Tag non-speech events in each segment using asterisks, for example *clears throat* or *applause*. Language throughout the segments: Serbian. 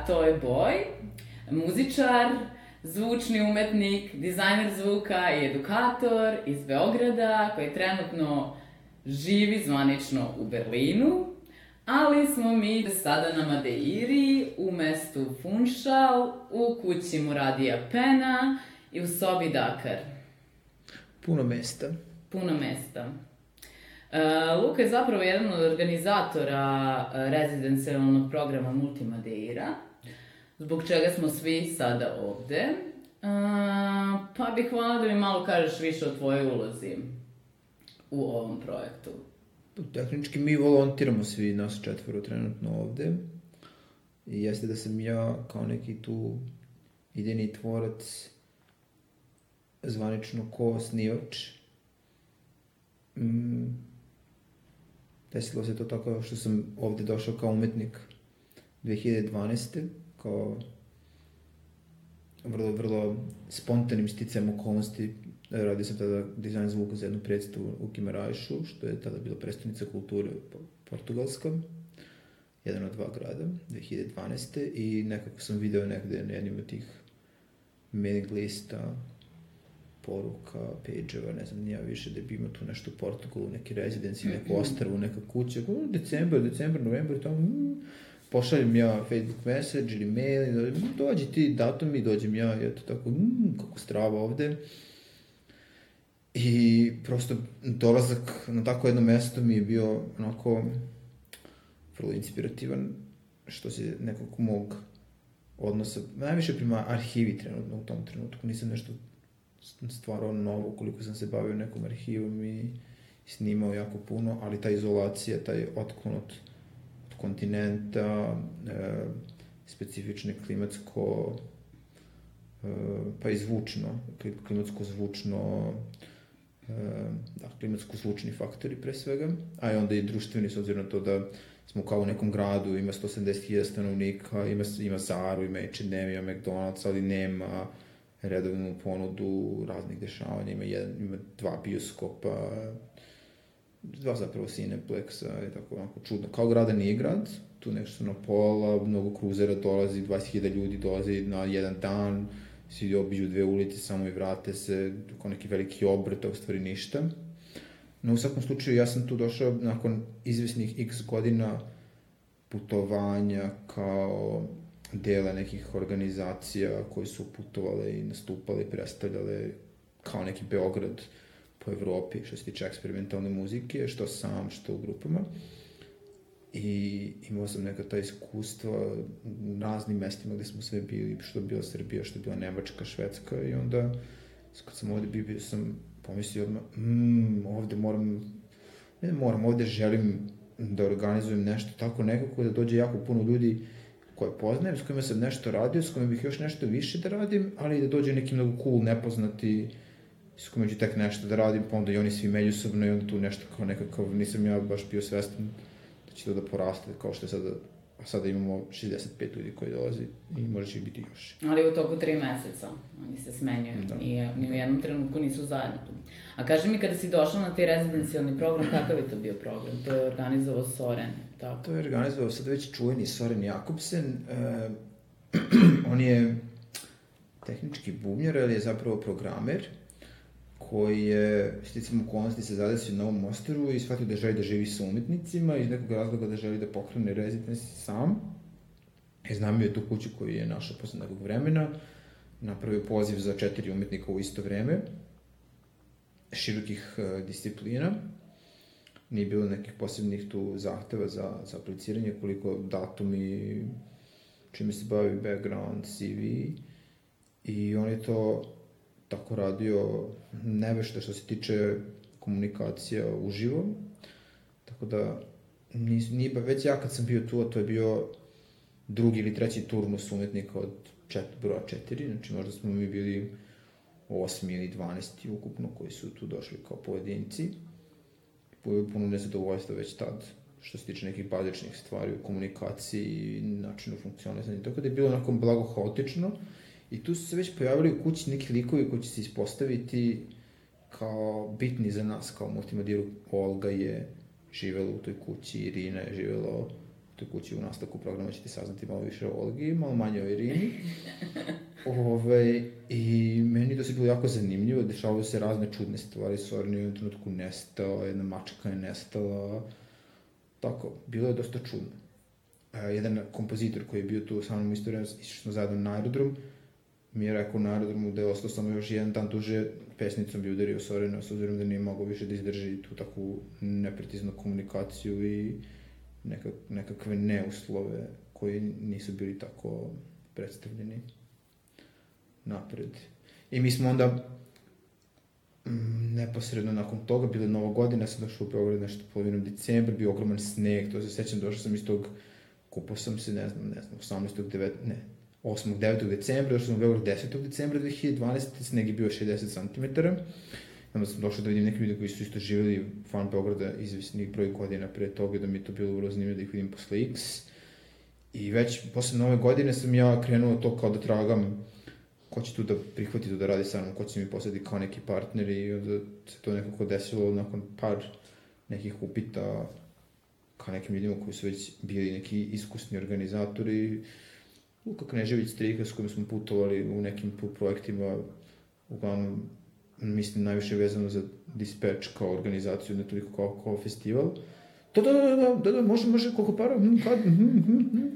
Luka Toy Boy, muzičar, zvučni umetnik, dizajner zvuka i edukator iz Beograda, koji trenutno živi zvanično u Berlinu, ali smo mi sada na Madeiri, u mestu Funchal, u kući Muradija Pena i u sobi Dakar. Puno mesta. Puno mesta. Uh, Luka je zapravo jedan od organizatora uh, rezidencijalnog programa Multimadeira, zbog čega smo svi sada ovde. Uh, pa bih hvala da mi malo kažeš više o tvojoj ulozi u ovom projektu. Tehnički mi volontiramo svi nas četvoro trenutno ovde. I jeste da sam ja kao neki tu idejni tvorac zvanično ko osnivač. Mm, desilo se to tako što sam ovde došao kao umetnik 2012. kao vrlo, vrlo spontanim sticajem okolnosti. Radio sam tada dizajn zvuka za jednu predstavu u Kimarajšu, što je tada bila predstavnica kulture Portugalska, jedan od dva grada, 2012. I nekako sam video negde na jednim od tih mailing lista poruka, page-eva, ne znam, nija više da bi imao tu nešto u Portugalu, neki rezidenci, neku *clears throat* ostravu, neka kuća, decembar, decembar, novembar, tamo, mm, pošaljem ja Facebook message ili mail, dođe, dođi ti datum i dođem ja, i eto tako, mm, kako strava ovde. I prosto dolazak na tako jedno mesto mi je bio onako vrlo inspirativan, što se nekog mog odnosa, najviše prema arhivi trenutno u tom trenutku, nisam nešto stvarao novo, koliko sam se bavio nekom arhivom i snimao jako puno, ali ta izolacija, taj otklon od, od kontinenta, e, specifične klimatsko, e, pa i zvučno, klimatsko-zvučno, e, da, klimatsko-zvučni faktori pre svega, a i onda i društveni, s obzirom na to da smo kao u nekom gradu, ima 180.000 stanovnika, ima, ima Zaru, ima H&M, ima McDonald's, ali nema redovnu ponudu raznih dešavanja, ima, jedan, ima dva bioskopa, dva zapravo Cineplexa i tako onako čudno. Kao grada nije grad, tu nešto na pola, mnogo kruzera dolazi, 20.000 ljudi dolazi na jedan dan, svi obiđu dve ulice samo i vrate se, kao neki veliki obrt, u stvari ništa. No u svakom slučaju ja sam tu došao nakon izvesnih x godina putovanja kao dela nekih organizacija koji su putovale i nastupale i predstavljale kao neki Beograd po Evropi što se tiče eksperimentalne muzike, što sam, što u grupama. I imao sam neka ta iskustva u raznim mestima gde smo sve bili, što je bila Srbija, što je bila Nemačka, Švedska i onda kad sam ovde bio, bio sam pomislio odmah, mmm, ovde moram, ne moram, ovde želim da organizujem nešto tako nekako da dođe jako puno ljudi koje poznajem, s kojima sam nešto radio, s kojima bih još nešto više da radim, ali da dođe neki mnogo cool, nepoznati, s kojima ću tek nešto da radim, pa onda i oni svi međusobno i onda tu nešto kao nekakav, nisam ja baš bio svestan da će to da poraste, kao što je sada a sada imamo 65 ljudi koji dolazi i može će biti još. Ali u toku tri meseca, oni se smenjuju, da. i ni u jednom trenutku nisu zajedno tu. A kaži mi, kada si došla na taj rezidencijalni program, kakav je to bio program? To je organizovao Soren, tako? To je organizovao sad već čuveni Soren Jakobsen. E, *clears throat* on je tehnički bubnjar, ali je zapravo programer koji je, sticam okolnosti, se zadesio u Novom Mostaru i shvatio da želi da živi sa umetnicima iz nekog razloga da želi da pokrene rezidens sam. I znam je tu kuću koju je našao posle nekog vremena, napravio poziv za četiri umetnika u isto vreme širokih uh, disciplina. Nije bilo nekih posebnih tu zahteva za, za apliciranje, koliko datumi, čime se bavi background, CV. I on je to tako radio nevešto što se tiče komunikacija uživo. Tako da, nis, nije, već ja kad sam bio tu, a to je bio drugi ili treći turnus umetnika od čet, broja četiri, znači možda smo mi bili osmi ili dvanesti ukupno koji su tu došli kao pojedinci. Puno nezadovoljstva već tad što se tiče nekih bazičnih stvari u komunikaciji i načinu funkcionisanja. Tako da je bilo onako blago haotično i tu su se već pojavili u kući neki likovi koji će se ispostaviti kao bitni za nas, kao multimediru. Olga je živela u toj kući, Irina je živela u toj kući u nastavku programa ćete saznati malo više o Olgi, malo manje o Irini. *laughs* Ove, I meni to se bilo jako zanimljivo, dešavaju se razne čudne stvari, Sorin je u trenutku nestao, jedna mačka je nestala, tako, bilo je dosta čudno. E, jedan kompozitor koji je bio tu sa mnom isto vreme, išli smo zajedno na aerodrom, mi je rekao na aerodromu da je ostao samo još jedan dan duže, pesnicom bi udario Sorina, s obzirom da nije mogao više da izdrži tu takvu nepretiznu komunikaciju i nekak, nekakve neuslove koji nisu bili tako predstavljeni napred. I mi smo onda mm, neposredno nakon toga, bile nova godina, sam došao u Beograd nešto polovinom decembra, bio ogroman sneg, to se sećam, došao sam iz tog, kupao sam se, ne znam, ne znam, 18. 9, ne, 8. 9. decembra, došao sam u Beograd 10. decembra 2012. sneg je bio 60 cm. Onda sam došao da vidim neke ljude koji su isto živjeli van Beograda izvisnih broj godina pre toga, da mi je to bilo vrlo zanimljivo da ih vidim posle X. I već posle nove godine sam ja krenuo to kao da tragam ko će tu da prihvati tu da radi sa mnom, ko će mi poslati kao neki partneri i onda se to nekako desilo nakon par nekih upita ka nekim ljudima koji su već bili neki iskusni organizatori Luka Knežević Strika s kojim smo putovali u nekim projektima, uglavnom mislim najviše vezano za Dispatch kao organizaciju, ne toliko kao, kao festival. Da, da, da, da, da, da, može, može, koliko para, hm, kad, hm, hm, hm,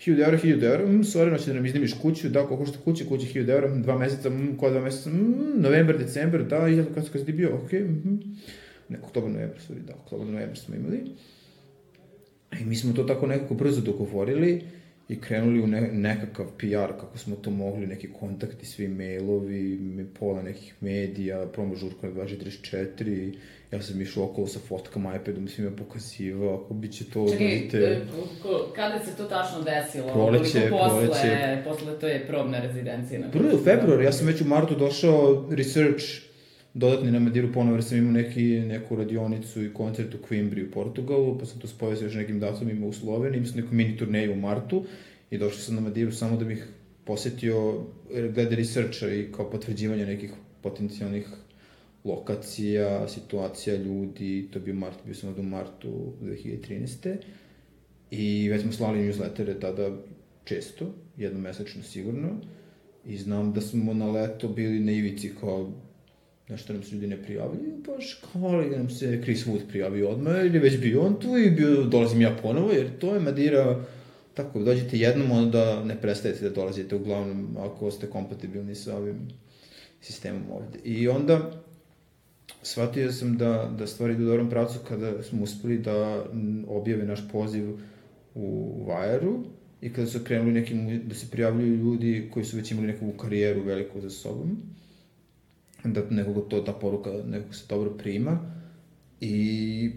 hiljada eura, hiljada eura, hm, sorry, će da nam iznimiš kuću, da, koliko što kuće, kuće hiljada eura, hm, dva meseca, hm, koja dva meseca, hm, novembar, decembar, da, i kad, kad si bio, okej, okay, hm, ne, oktobar, novembar, sorry, da, oktobar, novembar smo imali. I mi smo to tako nekako brzo dogovorili, i krenuli u ne, nekakav PR, kako smo to mogli, neki kontakti, svi mailovi, pola nekih medija, promo žurka 234, ja sam išao okolo sa fotkama, iPadom, svima pokazivao, ako bi će to... Čekaj, vidite... E, kada se to tačno desilo? Proleće, posle, proleće. Posle to je probna rezidencija. Na Prvo u februar, ja sam već u martu došao research dodatni na Madiru ponovo, jer sam imao neki, neku radionicu i koncert u Quimbri u Portugalu, pa sam to spojio sa još nekim datumima u Sloveniji, sam neku mini turneju u martu i došao sam na Madiru samo da bih posetio glede researcha i kao potvrđivanje nekih potencijalnih lokacija, situacija, ljudi, to je bio mart, bio sam ovde u martu 2013. I već smo slali newslettere tada često, jednomesečno sigurno, i znam da smo na leto bili na ivici kao nešto nam se ljudi ne prijavljaju, baš kao ali nam se Chris Wood prijavio odmah, ili već bio on tu i bio, dolazim ja ponovo, jer to je Madira, tako, dođete jednom, onda ne prestajete da dolazite, uglavnom, ako ste kompatibilni sa ovim sistemom ovde. I onda, shvatio sam da, da stvari idu u dobrom pravcu kada smo uspeli da objave naš poziv u Vajaru i kada su krenuli nekim, da se prijavljuju ljudi koji su već imali neku karijeru veliku za sobom da nekog to, ta poruka nekog se dobro prima. I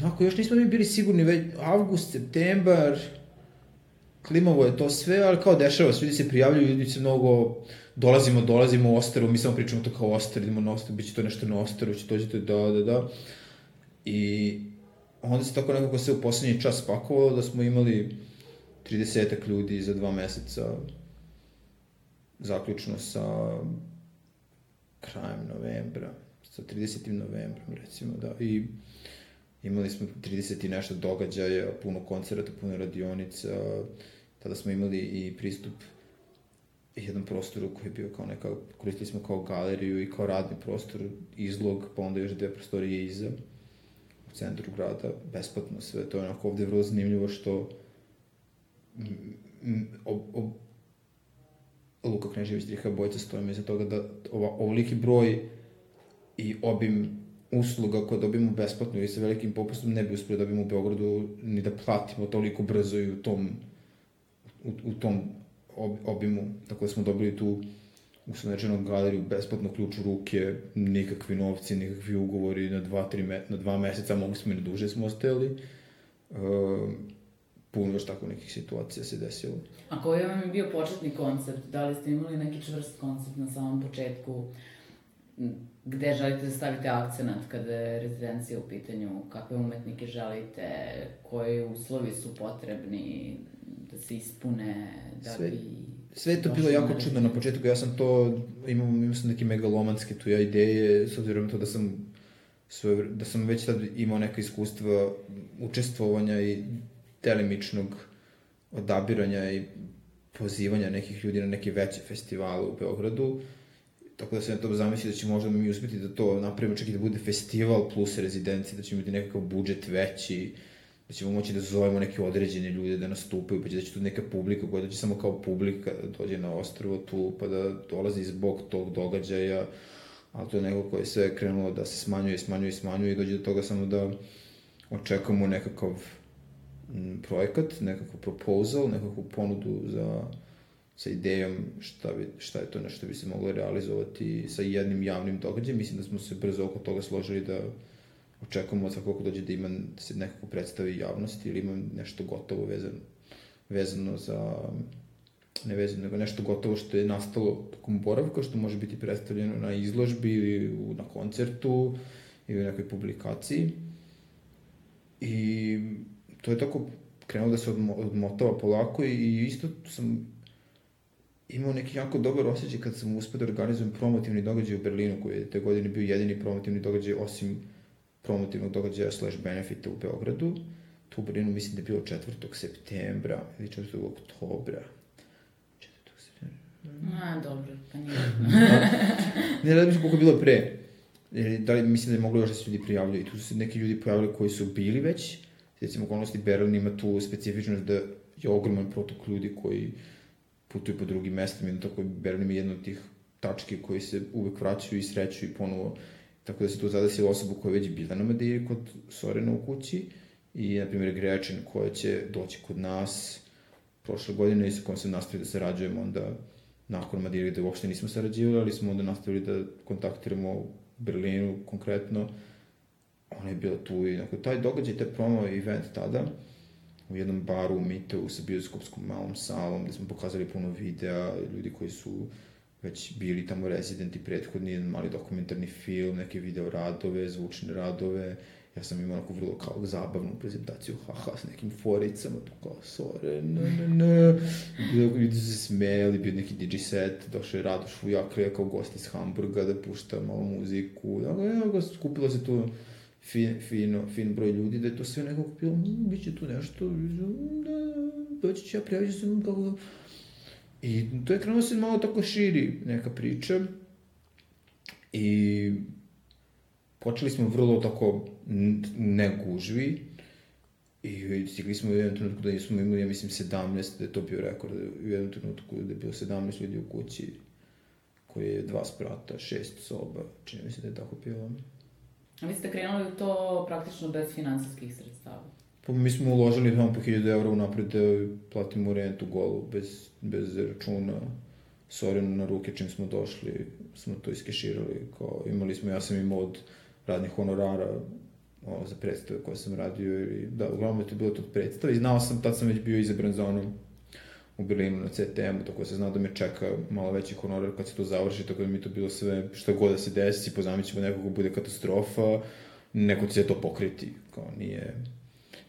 Onako, još nismo mi bili sigurni, već avgust, septembar, klimavo je to sve, ali kao dešava se, ljudi se prijavljuju, ljudi se mnogo, dolazimo, dolazimo u Osteru, mi samo pričamo to kao Oster, idemo na Oster, bit će to nešto na Osteru, će dođete, da, da, da. I onda se tako nekako se u poslednji čas spakovalo da smo imali 30 ljudi za dva meseca, zaključno sa krajem novembra, sa 30. novembrom recimo, da, i imali smo 30 i nešto događaja, puno koncerata, puno radionica, tada smo imali i pristup jednom prostoru koji je bio kao neka, koristili smo kao galeriju i kao radni prostor, izlog, pa onda još dve prostorije iza, u centru grada, besplatno sve, to je onako ovde vrlo zanimljivo što Luka Knežević, Driha Bojca stojimo iza toga da ova, ovoliki broj i obim usluga koje dobijemo besplatno i sa velikim popustom ne bi uspeli da dobijemo u Beogradu ni da platimo toliko brzo i u tom, u, u tom ob, obimu. Tako da smo dobili tu uslovnečenu galeriju, besplatno ključ u ruke, nikakvi novci, nikakvi ugovori na dva, tri me, na dva meseca, mogli smo i na duže smo ostajali. Uh, puno još tako nekih situacija se desilo. A koji vam je bio početni koncept? Da li ste imali neki čvrst koncept na samom početku? Gde želite da stavite akcenat kada je rezidencija u pitanju? Kakve umetnike želite? Koji uslovi su potrebni da se ispune? Da Sve, bi sve je to bilo jako čudno na početku. Ja sam to, imam, imam sam neke megalomanske tu ja ideje, s obzirom to da sam da sam već tad imao neka iskustva učestvovanja i delimičnog odabiranja i pozivanja nekih ljudi na neke veće festivale u Beogradu. Tako da sam ja to zamislio da će možda mi uspeti da to napravimo čak i da bude festival plus rezidenci, da će biti nekakav budžet veći, da ćemo moći da zovemo neke određene ljude da nastupaju, pa će da će tu neka publika koja dođe samo kao publika da dođe na ostrovo tu, pa da dolazi zbog tog događaja, a to je neko koje je sve krenulo da se smanjuje, smanjuje, smanjuje i dođe do toga samo da očekamo nekakav projekat, nekakav proposal, nekakvu ponudu za, sa idejom šta, bi, šta je to nešto bi se moglo realizovati sa jednim javnim događajem. Mislim da smo se brzo oko toga složili da očekujemo od svakog dođe da ima se nekako predstavi javnosti ili ima nešto gotovo vezano, vezano za ne vezano, nego nešto gotovo što je nastalo tokom boravka, što može biti predstavljeno na izložbi ili na koncertu ili u nekoj publikaciji. I to je tako krenulo da se odmo, odmotava polako i isto sam imao neki jako dobar osjećaj kad sam uspio da organizujem promotivni događaj u Berlinu, koji je te godine bio jedini promotivni događaj osim promotivnog događaja slash benefita u Beogradu. Tu u Berlinu mislim da je bilo 4. septembra ili 4. oktobra. 4. septembra. A, dobro, pa nije. *laughs* ne, da mislim koliko je bilo pre. Da li mislim da je moglo još da se ljudi prijavljaju. I tu su se neki ljudi pojavili koji su bili već, recimo okolnosti Berlin ima tu specifičnost da je ogroman protok ljudi koji putuju po drugim mestima i tako Berlin ima jedna od tih tačke koji se uvek vraćaju i sreću i ponovo. Tako da se tu zadesila osoba koja je već bila na Madiri kod Sorena u kući i, na primjer, Grečin koja će doći kod nas prošle godine i sa kojom sam nastavio da sarađujemo onda nakon Madiri da uopšte nismo sarađivali, ali smo onda nastavili da kontaktiramo Berlinu konkretno ona je bila tu i nakon taj događaj, taj promo event tada, u jednom baru u Miteu sa bioskopskom malom salom, gde smo pokazali puno videa, ljudi koji su već bili tamo rezidenti prethodni, jedan mali dokumentarni film, neke video radove, zvučne radove. Ja sam imao onako vrlo kao zabavnu prezentaciju, haha, s nekim foricama, tu kao sore, ne, ne, ne. Ljudi su se smeli, bio neki DJ set, došao je Radoš Fujakre kao gost iz Hamburga da pušta malo muziku. Dakle, skupilo se tu fin, fino, fin broj ljudi, da je to sve nekako bilo, mmm, bit će tu nešto, da, doći ću ja, prijavit se, kako... I to je krenuo se malo tako širi neka priča. I počeli smo vrlo tako negužvi. I stigli smo u jednom trenutku da smo imali, ja mislim, 17, da je to bio rekord, u jednom trenutku da je bilo 17 ljudi u kući, koji je dva sprata, šest soba, čini mi se da je tako bilo. A vi ste krenuli u to praktično bez finansijskih sredstava? Pa mi smo uložili tamo po 1000 eura unapred da platimo rentu golu, bez, bez računa. Sorino na ruke čim smo došli, smo to iskeširali. Kao, imali smo, ja sam imao od radnih honorara o, za predstave koje sam radio. Ili, da, uglavnom je to bilo to predstave i znao sam, tad sam već bio izabran za onom u Berlinu na CTM-u, tako da se zna da me čeka malo veći honorar kad se to završi, tako da mi to bilo sve, što god da se desi, pozamit ćemo nekog bude katastrofa, neko će to pokriti, kao nije...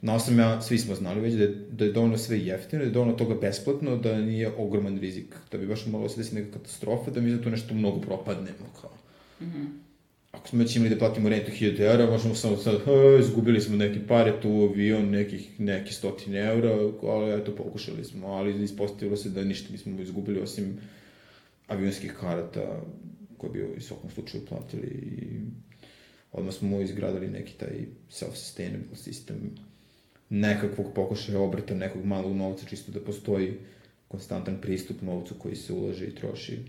Znao sam ja, svi smo znali već da je, da je dovoljno sve jeftino, da je dovoljno toga besplatno, da nije ogroman rizik, da bi baš moglo se desiti neka katastrofa, da mi za to nešto mnogo propadnemo, kao. Mm -hmm ako smo već imali da platimo rentu 1000 eura, možemo samo sad, izgubili smo neke pare tu, avion, nekih, neki stotine eura, ali eto, pokušali smo, ali ispostavilo se da ništa nismo izgubili osim avionskih karata koje bi u svakom slučaju platili i odmah smo izgradili neki taj self-sustainable sistem nekakvog pokušaja obrata nekog malog novca, čisto da postoji konstantan pristup novcu koji se ulaže i troši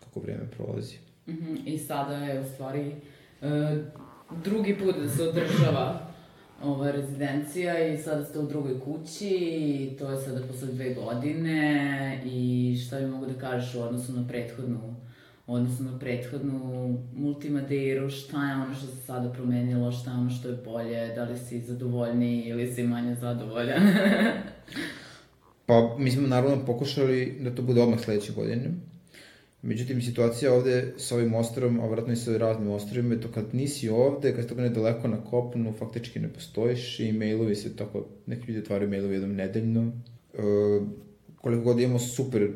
kako vreme prolazi. Mhm, I sada je u stvari e, drugi put da se održava ova rezidencija i sada ste u drugoj kući i to je sada posle dve godine i šta bi mogu da kažeš u odnosu na prethodnu odnosno na prethodnu multimadeiru, šta je ono što se sada promenilo, šta je ono što je bolje, da li si zadovoljniji ili si manje zadovoljan? *laughs* pa, mi smo naravno pokušali da to bude odmah sledeće godine. Međutim, situacija ovde sa ovim ostrovom, a vratno i sa raznim ostrovima, je to kad nisi ovde, kad toga ne daleko na kopnu, faktički ne postojiš i mailovi se tako, neki ljudi otvaraju mailovi jednom nedeljno. E, koliko god imamo super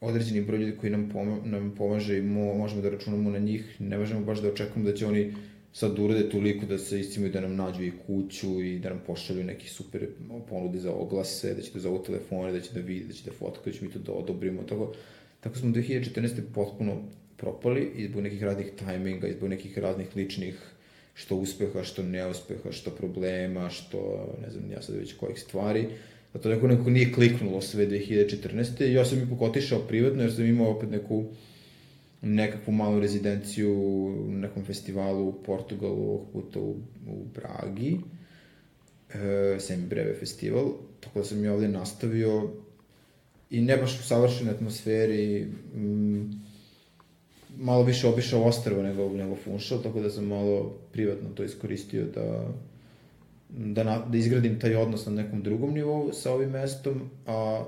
određeni broj ljudi koji nam, poma, nam pomaže i mo, možemo da računamo na njih, ne možemo baš da očekujemo da će oni sad urade toliko da se iscimaju da nam nađu i kuću i da nam pošalju neki super ponude za oglase, da će da zovu telefone, da će da vidi, da će da fotkaju, da će mi to da odobrimo, tako, tako smo 2014. potpuno propali i zbog nekih raznih tajminga, i zbog nekih raznih ličnih što uspeha, što neuspeha, što problema, što ne znam ja sad već kojih stvari. Uh, da to neko, neko nije kliknulo sve 2014. I ja sam ipak otišao privatno jer sam imao opet neku nekakvu malu rezidenciju na nekom festivalu u Portugalu, ovog puta u, u Bragi, e, Semi Breve festival, tako da sam ja ovde nastavio i ne baš u savršenoj atmosferi, mm, malo više obišao ostrava nego, nego funšao, tako da sam malo privatno to iskoristio da da, na, da izgradim taj odnos na nekom drugom nivou sa ovim mestom, a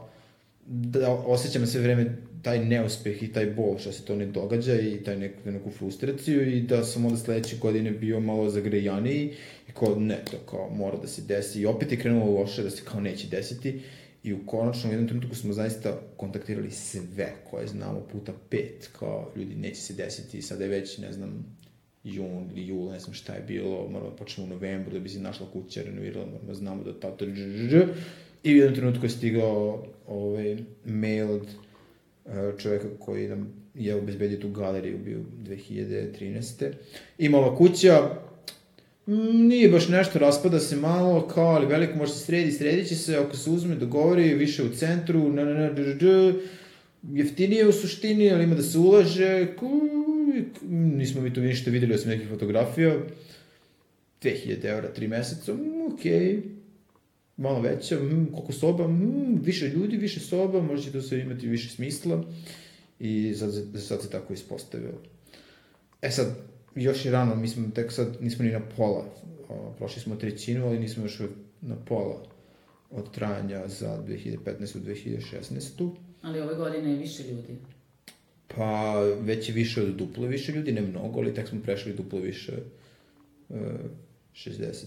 da osjećam sve vreme taj neuspeh i taj bol što se to ne događa i taj neku, neku frustraciju i da sam onda sledeće godine bio malo zagrejaniji i kao ne, to kao mora da se desi i opet je krenulo loše da se kao neće desiti i u konačnom jednom trenutku smo zaista kontaktirali sve koje znamo puta pet, kao ljudi neće se desiti, sada je već, ne znam, jun ili jul, ne znam šta je bilo, moramo da počnemo u novembru da bi se našla kuća renovirala, moramo da znamo da tato i u jednom trenutku je stigao ovaj, mail od uh, čoveka koji nam je obezbedio tu galeriju bio 2013. Imala kuća, mm, nije baš nešto, raspada se malo, kao, ali veliko može se sredi, sredit će se, ako se uzme, dogovori, više u centru, na, na, na, dž, dž, jeftinije u suštini, ali ima da se ulaže, ku, nismo mi to ništa videli osim nekih fotografija, 2000 eura, 3 meseca, mm, okay. malo veća, mm, koliko soba, mm, više ljudi, više soba, možda će to sve imati više smisla i sad, sad se tako ispostavilo. E sad, još je rano, mi smo tek sad, nismo ni na pola, o, prošli smo trećinu, ali nismo još na pola od trajanja za 2015. 2016. Ali ove godine je više ljudi. Pa, već je više od duplo više ljudi, ne mnogo, ali tek smo prešli duplo više, uh, e, 60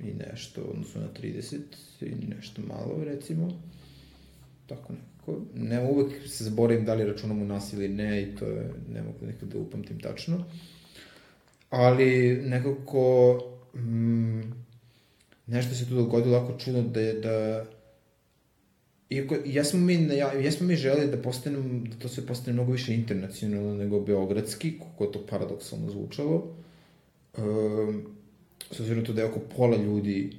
i nešto, odnosno na 30 i nešto malo, recimo. Tako nekako. Ne, uvek se zaboravim da li računamo nas ili ne i to je, ne mogu nekako da upamtim tačno. Ali nekako, mm, nešto se tu dogodilo jako čudno da je, da Iako, jesmo mi, jesmo mi želi da postanem, da to sve postane mnogo više internacionalno nego beogradski, kako to paradoksalno zvučalo. Um, s obzirom to da je oko pola ljudi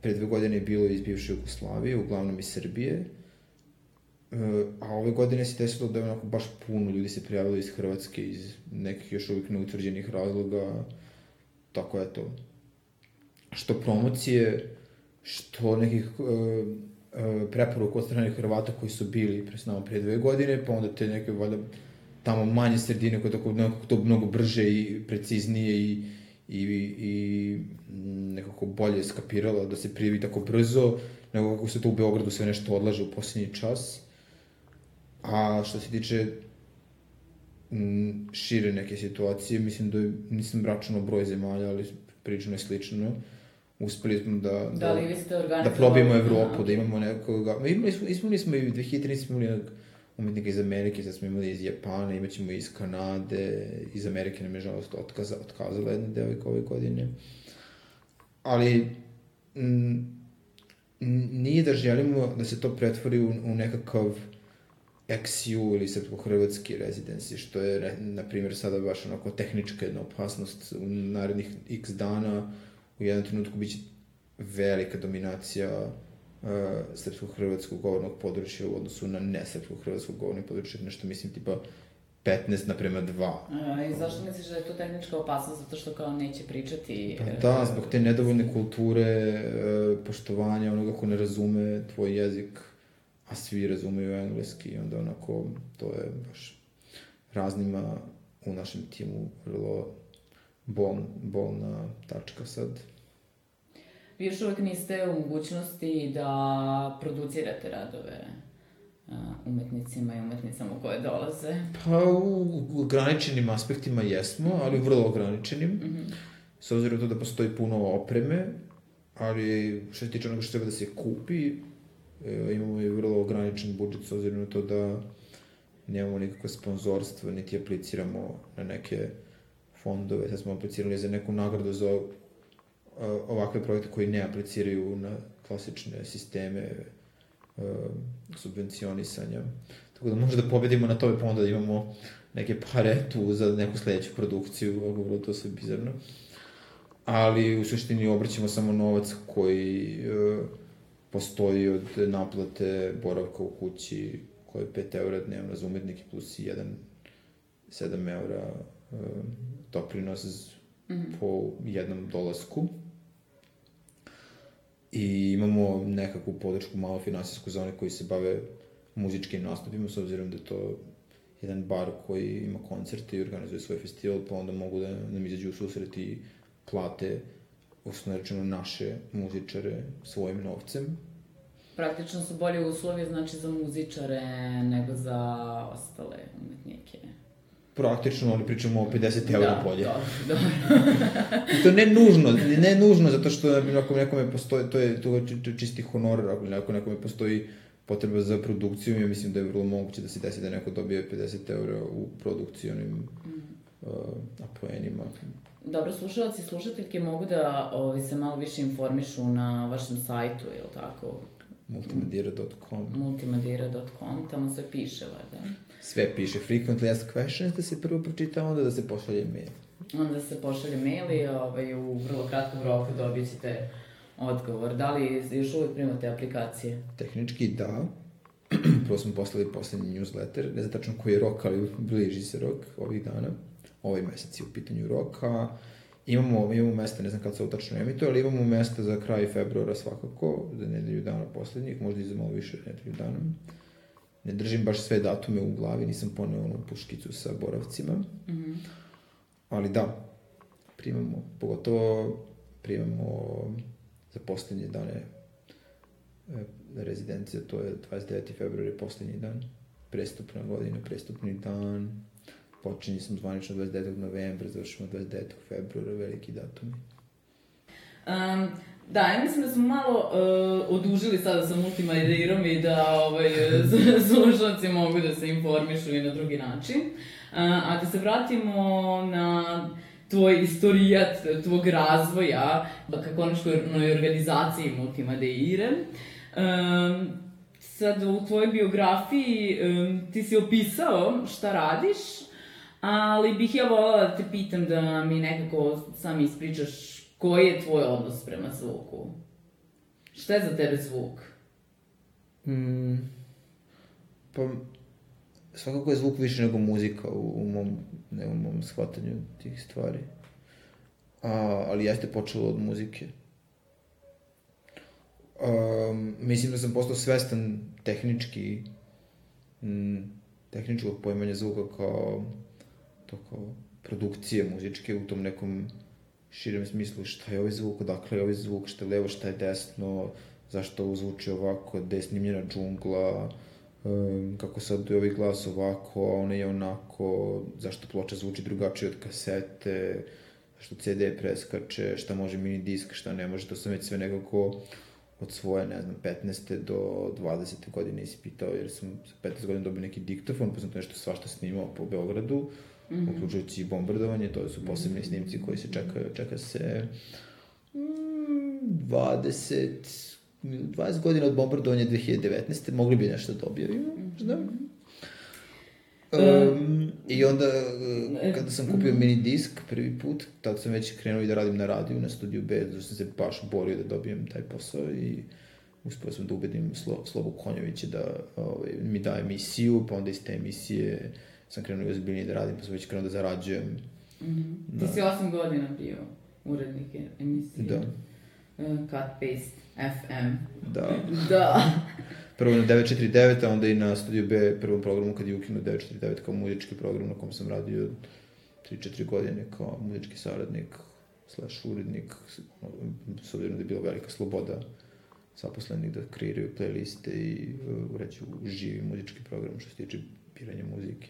pre dve godine bilo iz bivše Jugoslavije, uglavnom iz Srbije. Uh, a ove godine se desilo da je onako baš puno ljudi se prijavilo iz Hrvatske, iz nekih još uvijek neutvrđenih razloga. Tako je to. Što promocije, što nekih uh, E, preporuka od strane Hrvata koji su bili pre s nama pre dve godine, pa onda te neke, valjda, tamo manje sredine koje tako nekako to mnogo brže i preciznije i, i, i nekako bolje skapiralo da se prijavi tako brzo, nego kako se to u Beogradu sve nešto odlaže u posljednji čas. A što se tiče šire neke situacije, mislim da nisam računao broj zemalja, ali prilično je slično. Uspeli smo da, da, da, li vi ste da probijemo Evropu, da imamo nekoga, imali smo, imali smo i 2013 imali jednog umetnika iz Amerike, sad smo imali iz Japana, imat ćemo iz Kanade, iz Amerike nam je žalost otkaza, otkazala jedna devojka ove godine. Ali, m, nije da želimo da se to pretvori u, u nekakav XU ili srpsko-hrvatski rezidenci, što je, na primjer, sada baš onako tehnička jedna opasnost u narednih x dana, u jednom trenutku biće velika dominacija uh, srpskog hrvatskog govornog područja u odnosu na ne srpskog hrvatskog govornog područja, nešto mislim tipa 15 naprema 2. A, I zašto misliš da je to tehnička opasnost? Zato što kao neće pričati... Pa e, da, zbog te nedovoljne kulture, e, poštovanja onoga ko ne razume tvoj jezik, a svi razumeju engleski, i onda onako, to je baš raznima u našem timu vrlo bol, bolna tačka sad. Vi još uvek niste u mogućnosti da producirate radove umetnicima i umetnicama koje dolaze. Pa u ograničenim aspektima jesmo, ali vrlo ograničenim. Mm -hmm. S obzirom to da postoji puno opreme, ali što se tiče onoga što treba da se kupi, imamo i vrlo ograničen budžet s obzirom na to da nemamo nikakve sponzorstva, niti apliciramo na neke fondove. Sad smo aplicirali za neku nagradu za e, ovakve projekte koji ne apliciraju na klasične sisteme uh, subvencionisanja. Tako da možda pobedimo na tome, pa onda imamo neke pare tu za neku sledeću produkciju, ovo bilo to sve bizarno. Ali u suštini obraćamo samo novac koji uh, postoji od naplate boravka u kući, koji je 5 eura dnevno za umetnike plus 1, 7 eura uh, doprinos mm -hmm. po jednom dolasku i imamo nekakvu podršku malo finansijsku za one koji se bave muzičkim nastupima, s obzirom da je to jedan bar koji ima koncerte i organizuje svoj festival, pa onda mogu da nam izađu u susret i plate, osnovno rečeno, naše muzičare svojim novcem. Praktično su bolje uslovi, znači, za muzičare nego za ostale umetnike praktično, ali pričamo o 50 eura da, polje. Da, *laughs* dobro. I to ne nužno, ne nužno, zato što ako nekome postoji, to je, to je čisti honor, ako nekome postoji potreba za produkciju, ja mislim da je vrlo moguće da se desi da neko dobije 50 eura u produkcionim mm. uh, apoenima. Dobro, slušalci i slušateljke mogu da ovi, se malo više informišu na vašem sajtu, je li tako? multimadira.com multimadira.com, tamo se piše, valjda. Sve piše, frequently asked questions, da se prvo pročita, onda da se pošalje mail. Onda se pošalje mail i ovaj, u vrlo kratkom roku dobit ćete odgovor. Da li još uvijek primate aplikacije? Tehnički da. *clears throat* Prvo smo poslali poslednji newsletter, ne znam tačno koji je rok, ali bliži se rok ovih dana. Ovaj mesec je u pitanju roka. Imamo, imamo mesta, ne znam kad se ovo tačno emituje, ali imamo mesta za kraj februara svakako, za nedelju dana poslednjih, možda i za malo više nedelju dana. Ne držim baš sve datume u glavi, nisam poneo onu puškicu sa boravcima. Mm -hmm. Ali da, primamo, pogotovo primamo za poslednje dane e, rezidencije, to je 29. februar je poslednji dan, prestupna godina, prestupni dan, počinje smo zvanično 29. novembra, završimo 29. februara, veliki datumi. Um, da, ja mislim da smo malo uh, odužili sada sa multimedirom i da ovaj, *laughs* slušalci mogu da se informišu i na drugi način. Uh, a da se vratimo na tvoj istorijat, tvog razvoja ka konačnoj organizaciji multimedeire. Um, sad u tvojoj biografiji um, ti si opisao šta radiš, ali bih ja volala da te pitam da mi nekako sam ispričaš koji je tvoj odnos prema zvuku. Šta je za tebe zvuk? Mm, pa, svakako je zvuk više nego muzika u, u mom, ne, u mom shvatanju tih stvari. A, ali jeste počelo od muzike. Um, mislim da sam postao svestan tehnički m, tehničkog pojmanja zvuka kao to kao produkcije muzičke u tom nekom širem smislu šta je ovaj zvuk, odakle je ovaj zvuk, šta je levo, šta je desno, zašto ovo zvuči ovako, gde je snimljena džungla, um, kako sad je ovaj glas ovako, a ona je onako, zašto ploča zvuči drugačije od kasete, zašto CD preskače, šta može mini disk, šta ne može, to sam već sve nekako od svoje, ne znam, 15. do 20. godine ispitao, jer sam sa 15 godina dobio neki diktofon, pa sam to nešto svašta snimao po Beogradu, mm -hmm. uključujući i bombardovanje, to su posebni mm -hmm. snimci koji se čeka, čeka se mm, 20, 20 godina od bombardovanja 2019. Mogli bi nešto da objavimo. Mm -hmm. Um, I onda, kada sam kupio mini disk prvi put, tad sam već krenuo i da radim na radiju, na studiju B, zato sam se baš borio da dobijem taj posao i uspio sam da ubedim Slo, Slobu Konjovića da ovaj, mi da emisiju, pa onda iz te emisije sam krenuo ozbiljnije da radim, pa sam već krenuo da zarađujem. Mhm. Da. Ti si osam godina bio urednik emisije. Da, Uh, Cut Paste FM. da. *laughs* Da. Prvo na 949, a onda i na Studio B prvom programu kad je ukinuo 949 kao muzički program na kom sam radio 3-4 godine kao muzički saradnik slash urednik, s obzirom da je bila velika sloboda zaposlenih da kreiraju playliste i uh, uređu živi muzički program što se tiče biranja muzike.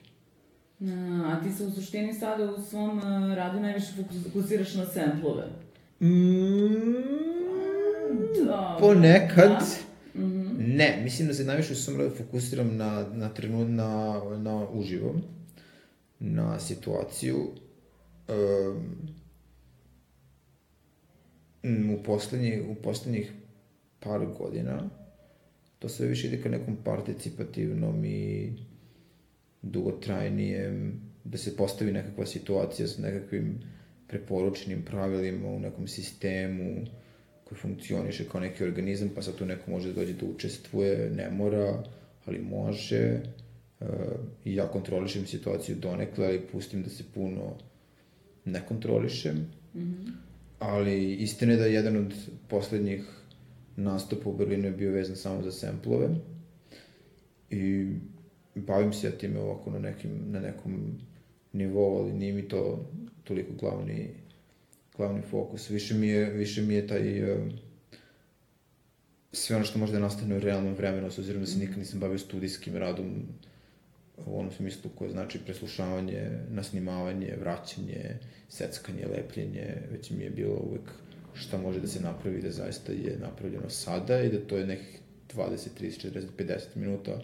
A, ti se u suštini sada u svom uh, radu najviše fokus- fokusiraš na samplove. Da. Ponekad, Da. Mhm. ne, mislim da se najviše u svom radu fokusiram na, na trenut, na, na uživo, na situaciju. Um, u, poslednji, u poslednjih par godina to sve više ide ka nekom participativnom i dugotrajnijem, da se postavi nekakva situacija sa nekakvim preporučenim pravilima u nekom sistemu koji funkcioniše kao neki organizam, pa sad tu neko može da dođe da učestvuje, ne mora, ali može. Uh, I ja kontrolišem situaciju donekle, ali pustim da se puno ne kontrolišem. Mhm. Ali istina je da jedan od poslednjih nastupa u Berlinu je bio vezan samo za semplove. I bavim se ja time ovako na, nekim, na nekom nivou, ali nije mi to toliko glavni, glavni fokus. Više mi je, više mi je taj uh, sve ono što može da nastane u realnom vremenu, s obzirom da se nikad nisam bavio studijskim radom u onom smislu koje znači preslušavanje, nasnimavanje, vraćanje, seckanje, lepljenje, već mi je bilo uvek šta može da se napravi da zaista je napravljeno sada i da to je nekih 20, 30, 40, 50 minuta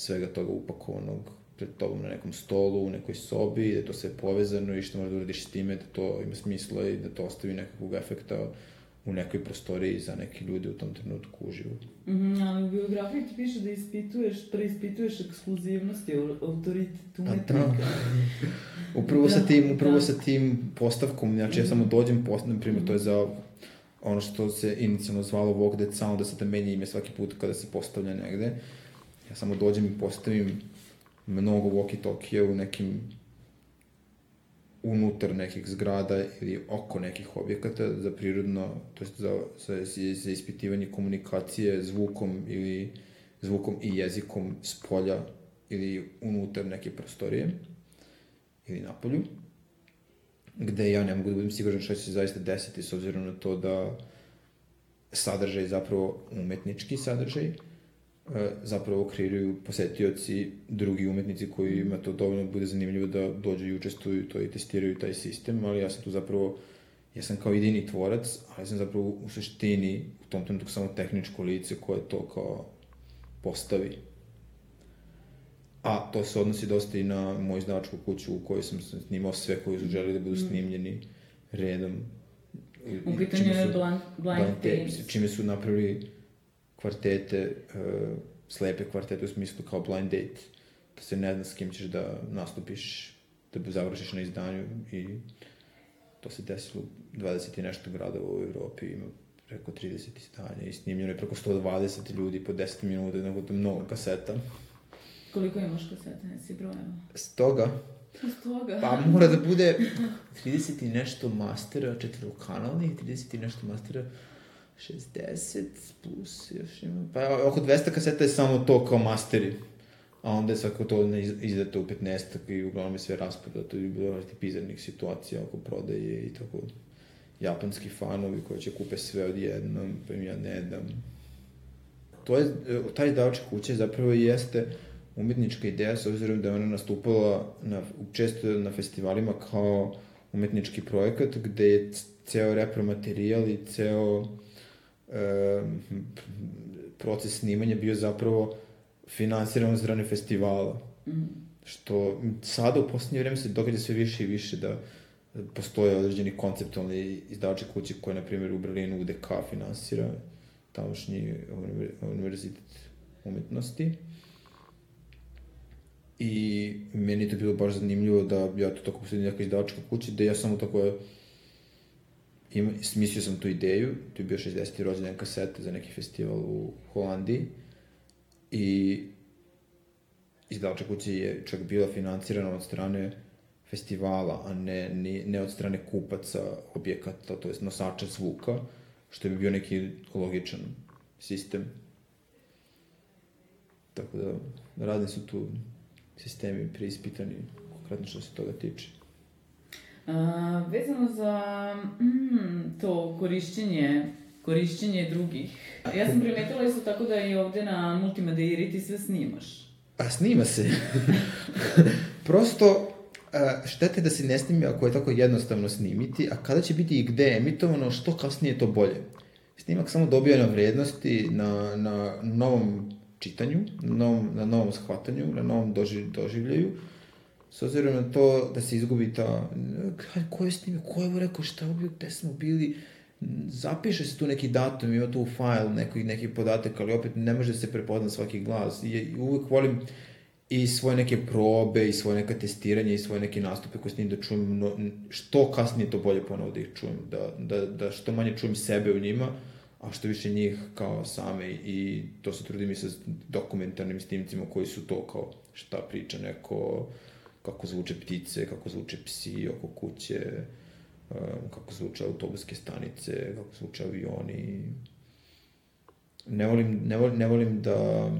svega toga upakovanog pred tobom na nekom stolu, u nekoj sobi, da je to sve povezano i što možeš da uradiš s time, da to ima smisla i da to ostavi nekakvog efekta u nekoj prostoriji za neke ljude u tom trenutku uživo. Mhm, ali u biografiji ti piše da ispituješ, preispituješ ekskluzivnost i au- autoritet A umetnika. da. *laughs* Upravo sa Da, tim, upravo da. sa tim postavkom, znači ja samo dođem, post, na primjer, to je za ono što se inicijalno zvalo Walk That Sound, da se da menja ime svaki put kada se postavlja negde. Ja samo dođem i postavim mnogo walkie-talkie u nekim unutar nekih zgrada ili oko nekih objekata za prirodno, to jest za, za, za ispitivanje komunikacije zvukom ili zvukom i jezikom s polja ili unutar neke prostorije ili napolju, gde ja ne mogu da budem siguran šta će se zaista desiti s obzirom na to da sadržaj zapravo umetnički sadržaj zapravo kreiraju posetioci, drugi umetnici koji ima to dovoljno bude zanimljivo da dođu i učestvuju to i testiraju taj sistem, ali ja sam tu zapravo ja sam kao jedini tvorac, ali sam zapravo u suštini u tom trenutku samo tehničko lice koje to kao postavi. A to se odnosi dosta i na moju izdavačku kuću u kojoj sam snimao sve koji su želi da budu snimljeni redom. U pitanju je Blind, blind tapes, Tapes. čime su napravili kvartete, uh, slepe kvartete u smislu kao blind date, da se ne zna s kim ćeš da nastupiš, da završiš na izdanju i to se desilo u 20 i nešto gradova u Evropi, ima preko 30 izdanja i snimljeno je preko 120 ljudi po 10 minuta, nego to mnogo kaseta. Koliko imaš kaseta, nesi brojao? Stoga, Iz toga. pa mora da bude 30 i nešto mastera četvrokanalnih, 30 i nešto mastera 60 plus još ima, pa oko 200 kaseta je samo to kao masteri. A onda je svako to ne iz- izdato u 15 i uglavnom je sve rasprodato i bilo je bizarnih situacija oko prodaje i tako japanski fanovi koji će kupe sve odjednom, pa im ja ne dam. To je, taj izdavačka kuća zapravo jeste umetnička ideja s obzirom da je ona nastupala na, često na festivalima kao umetnički projekat gde je ceo repromaterijal i ceo e, proces snimanja bio zapravo finansiran od strane festivala. Mhm. Što sada u poslednje vreme se događa sve više i više da postoje određeni konceptualni izdavači kuće koje, na primjer, u Berlinu UDK finansira tamošnji univer- univerzitet umetnosti. I meni je to bilo baš zanimljivo da ja to tako posljedim neka izdavačka kuća, da ja samo tako ima, smislio sam tu ideju, to je bio 60. rođendan kasete za neki festival u Holandiji i izdavača kuće je čak bila financirana od strane festivala, a ne, ne, ne od strane kupaca objekata, to je nosača zvuka, što bi bio neki logičan sistem. Tako da, radni su tu sistemi preispitani, konkretno što se toga tiče. A, vezano za mm, to korišćenje korišćenje drugih. Ja sam primetila isto tako da i ovde na Multimadeiri ti sve snimaš. A snima se. *laughs* Prosto, štete da se ne snimi ako je tako jednostavno snimiti, a kada će biti i gde emitovano, što kasnije to bolje. Snimak samo dobija na vrednosti, na, na novom čitanju, na novom, na novom shvatanju, na novom doživ, doživljaju, s obzirom na to da se izgubi ta, ko je snimio, ko je ovo rekao, šta je bio, gde smo bili, zapiše se tu neki datum, ima tu file, neki, neki podatak, ali opet ne može se prepozna svaki glas. I, uvek volim i svoje neke probe, i svoje neka testiranja, i svoje neke nastupe koje snim da čujem, no, što kasnije to bolje ponovo da ih čujem, da, da, da što manje čujem sebe u njima, a što više njih kao same i to se trudim i sa dokumentarnim snimcima koji su to kao šta priča neko, kako zvuče ptice, kako zvuče psi oko kuće, kako zvuče autobuske stanice, kako zvuče avioni. Ne volim, ne volim, ne volim da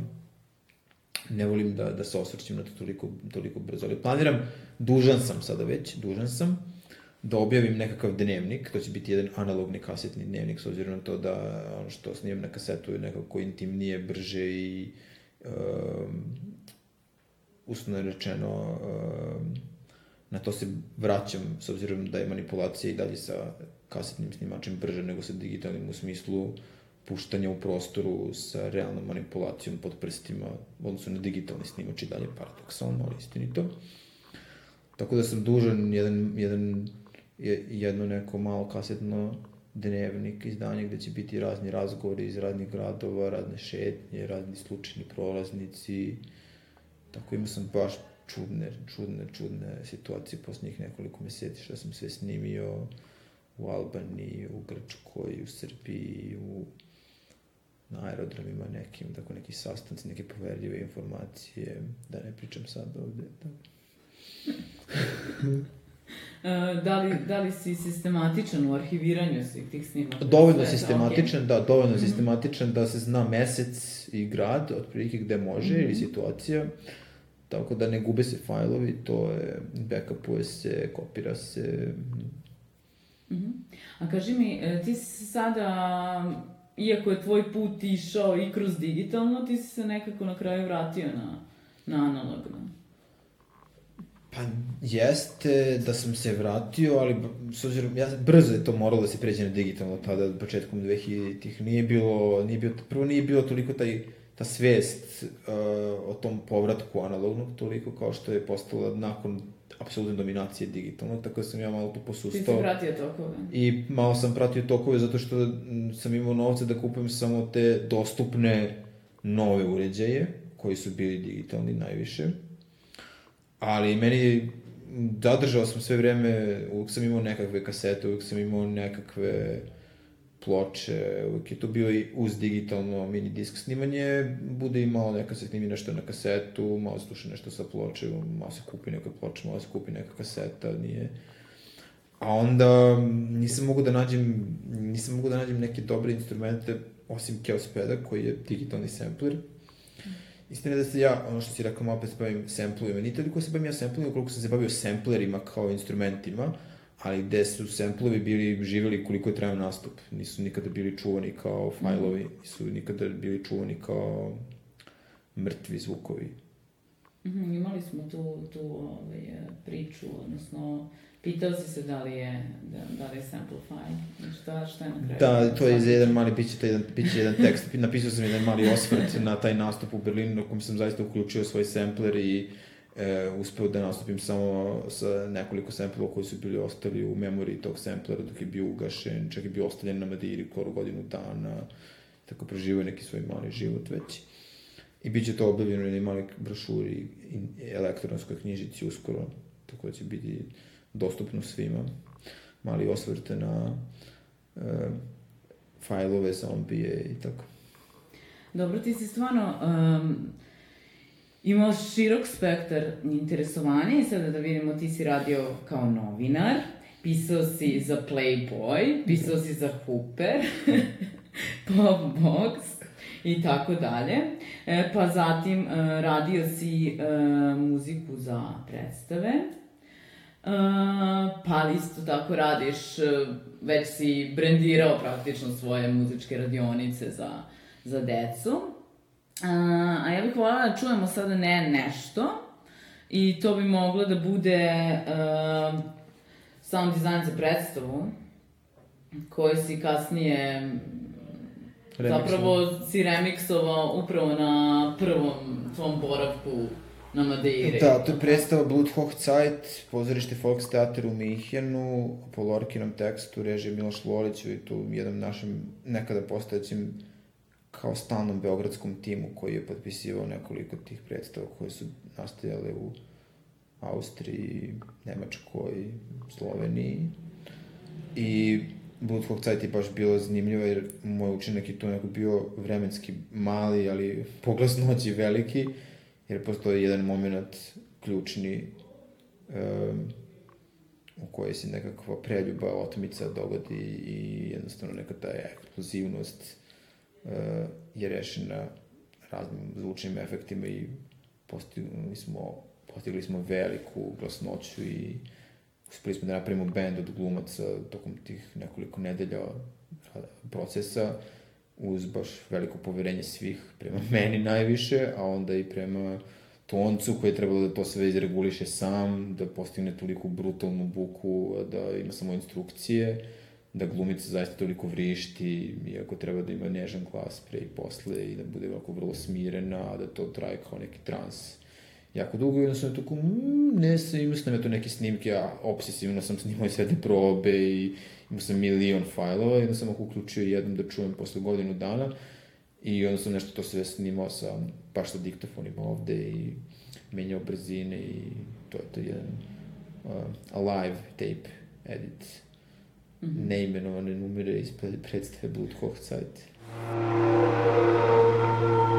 ne volim da, da se osvrćem na to toliko, toliko brzo, ali planiram, dužan sam sada već, dužan sam, da objavim nekakav dnevnik, to će biti jedan analogni kasetni dnevnik, s obzirom na to da ono što snimam na kasetu je nekako intimnije, brže i um, usno rečeno um, na to se vraćam, s obzirom da je manipulacija i dalje sa kasetnim snimačem brže nego sa digitalnim u smislu puštanja u prostoru sa realnom manipulacijom pod prstima, odnosno na digitalni snimač i dalje paradoksalno, ali istinito. Tako da sam dužan jedan, jedan, jedno neko malo kasetno dnevnik izdanje gde će biti razni razgovori iz raznih gradova, razne šetnje, razni slučajni prolaznici. Tako imao sam baš čudne, čudne, čudne situacije posljednjih nekoliko meseci što sam sve snimio u Albaniji, u Grčkoj, u Srbiji, u na aerodromima nekim, tako neki sastanci, neke poverljive informacije, da ne pričam sad ovde. Da. *laughs* *laughs* E, da, li, da li si sistematičan u arhiviranju svih tih snimaka? Dovoljno sistematičan, okay. da, dovoljno mm -hmm. sistematičan da se zna mesec i grad, otprilike gde može, mm -hmm. ili situacija. Tako da ne gube se fajlovi, to je, backupuje se, kopira se. Mm -hmm. A kaži mi, e, ti si sada, iako je tvoj put išao i kroz digitalno, ti si se nekako na kraju vratio na, na analogno. Pa jeste da sam se vratio, ali s obzirom, ja, brzo je to moralo da se pređe na digitalno tada, početkom 2000-ih. Nije bilo, nije bilo, prvo nije bilo toliko taj ta svest uh, o tom povratku analognog toliko kao što je postala nakon apsolutne dominacije digitalno, tako da sam ja malo tu posustao. Ti si pratio tokove. I malo sam pratio tokove zato što sam imao novce da kupujem samo te dostupne nove uređaje, koji su bili digitalni najviše. Ali meni zadržao sam sve vreme, uvijek sam imao nekakve kasete, uvijek sam imao nekakve ploče, uvijek je to bio i uz digitalno mini disk snimanje, bude i malo neka se snimi nešto na kasetu, malo sluša nešto sa ploče, malo se kupi neka ploča, malo se kupi neka kaseta, nije... A onda nisam mogu da nađem, nisam mogu da nađem neke dobre instrumente, osim Keospeda, koji je digitalni sampler. Istina da se ja, ono što si rekao, opet se bavim samplovima. Nije toliko se bavim ja samplovima, koliko sam se bavio samplerima kao instrumentima, ali gde su samplovi bili živeli koliko je trajao nastup. Nisu nikada bili čuvani kao fajlovi, mhm. nisu nikada bili čuvani kao mrtvi zvukovi. Mm imali smo tu, tu ovaj, priču, odnosno pitao si se da li je, da, da li je sample file, šta, šta je na kraju? Da, to je jedan mali, će, to jedan, bit jedan tekst, *laughs* napisao sam jedan mali osvrt na taj nastup u Berlinu, na kom sam zaista uključio svoj sampler i e, uspeo da nastupim samo sa nekoliko samplova koji su bili ostali u memoriji tog samplera dok je bio ugašen, čak je bio ostavljen na Madiri skoro godinu dana, tako preživao neki svoj mali život već. I bit će to objavljeno na mali brošuri i elektronskoj knjižici uskoro, tako da će biti dostupno svima. Mali osvrte na e, fajlove, zombije i tako. Dobro, ti si stvarno um, imao širok spektar interesovanja i sada da vidimo, ti si radio kao novinar, pisao si za Playboy, pisao si za Hooper, *laughs* Pop Box i tako dalje. E, pa zatim e, radio si e, muziku za predstave, Uh, pa isto tako radiš, e, već si brendirao praktično svoje muzičke radionice za, za decu. Uh, a ja bih voljela da čujemo sada ne nešto i to bi moglo da bude uh, sound design za predstavu koji si kasnije Remixom. zapravo si remiksovao upravo na prvom tvom boravku na Madeire. Da, to je predstava Bluthochzeit, pozorište Volkstheater u Mihjenu, po Lorkinom tekstu, režije Miloš Lolić i tu jednom našem nekada postojećim kao stalnom beogradskom timu koji je potpisivao nekoliko tih predstava koje su nastajale u Austriji, Nemačkoj, Sloveniji. I Bluthochzeit je baš bilo zanimljivo jer moj učinak je tu neko bio vremenski mali, ali poglasnoći veliki jer postoji jedan moment ključni um, u kojoj se nekakva preljuba, otmica dogodi i jednostavno neka ta eksplozivnost uh, je rešena raznim zvučnim efektima i postigli smo, postigli smo veliku glasnoću i uspeli smo da napravimo band od glumaca tokom tih nekoliko nedelja procesa uz baš veliko poverenje svih prema *laughs* meni najviše, a onda i prema toncu koji je trebalo da to sve izreguliše sam, da postigne toliko brutalnu buku, da ima samo instrukcije, da glumica zaista toliko vrišti, iako treba da ima nežan glas pre i posle i da bude ovako vrlo smirena, a da to traje kao neki trans jako dugo i onda sam tako, mm, ne sam, imao sam ja to neke snimke, a obsesivno sam snimao sve te probe i imao sam milion fajlova i onda sam ako uključio jednom da čujem posle godinu dana i onda sam nešto to sve snimao sa, baš sa diktofonima ovde i menjao brzine i to je to jedan uh, alive tape edit mm -hmm. neimenovane numere iz predstave Blut Hochzeit. jedne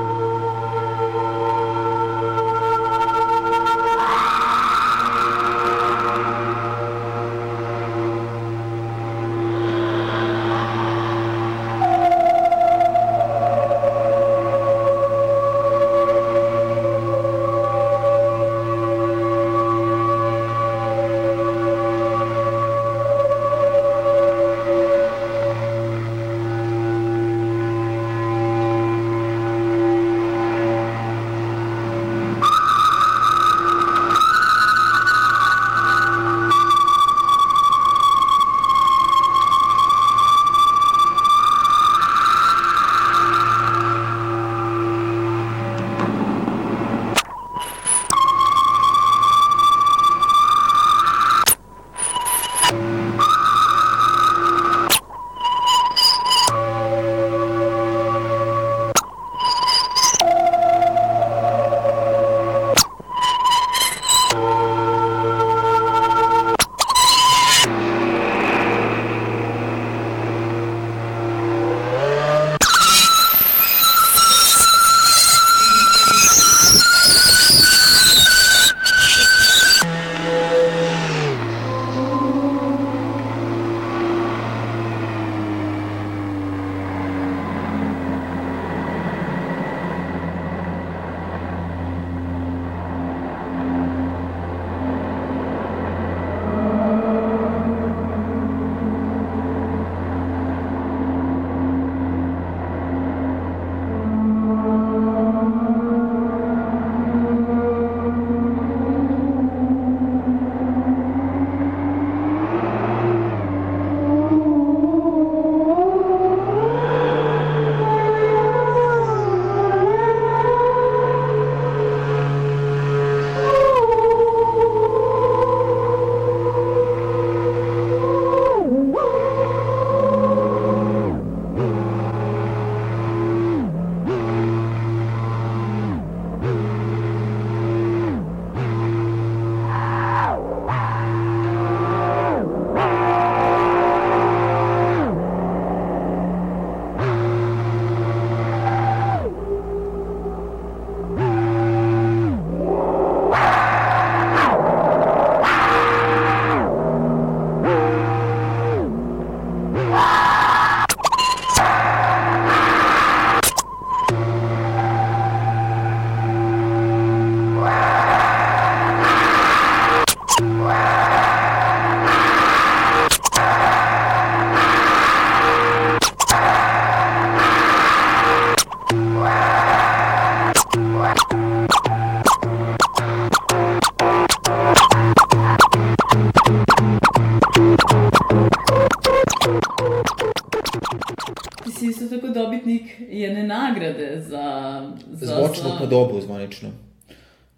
podobu, zvanično.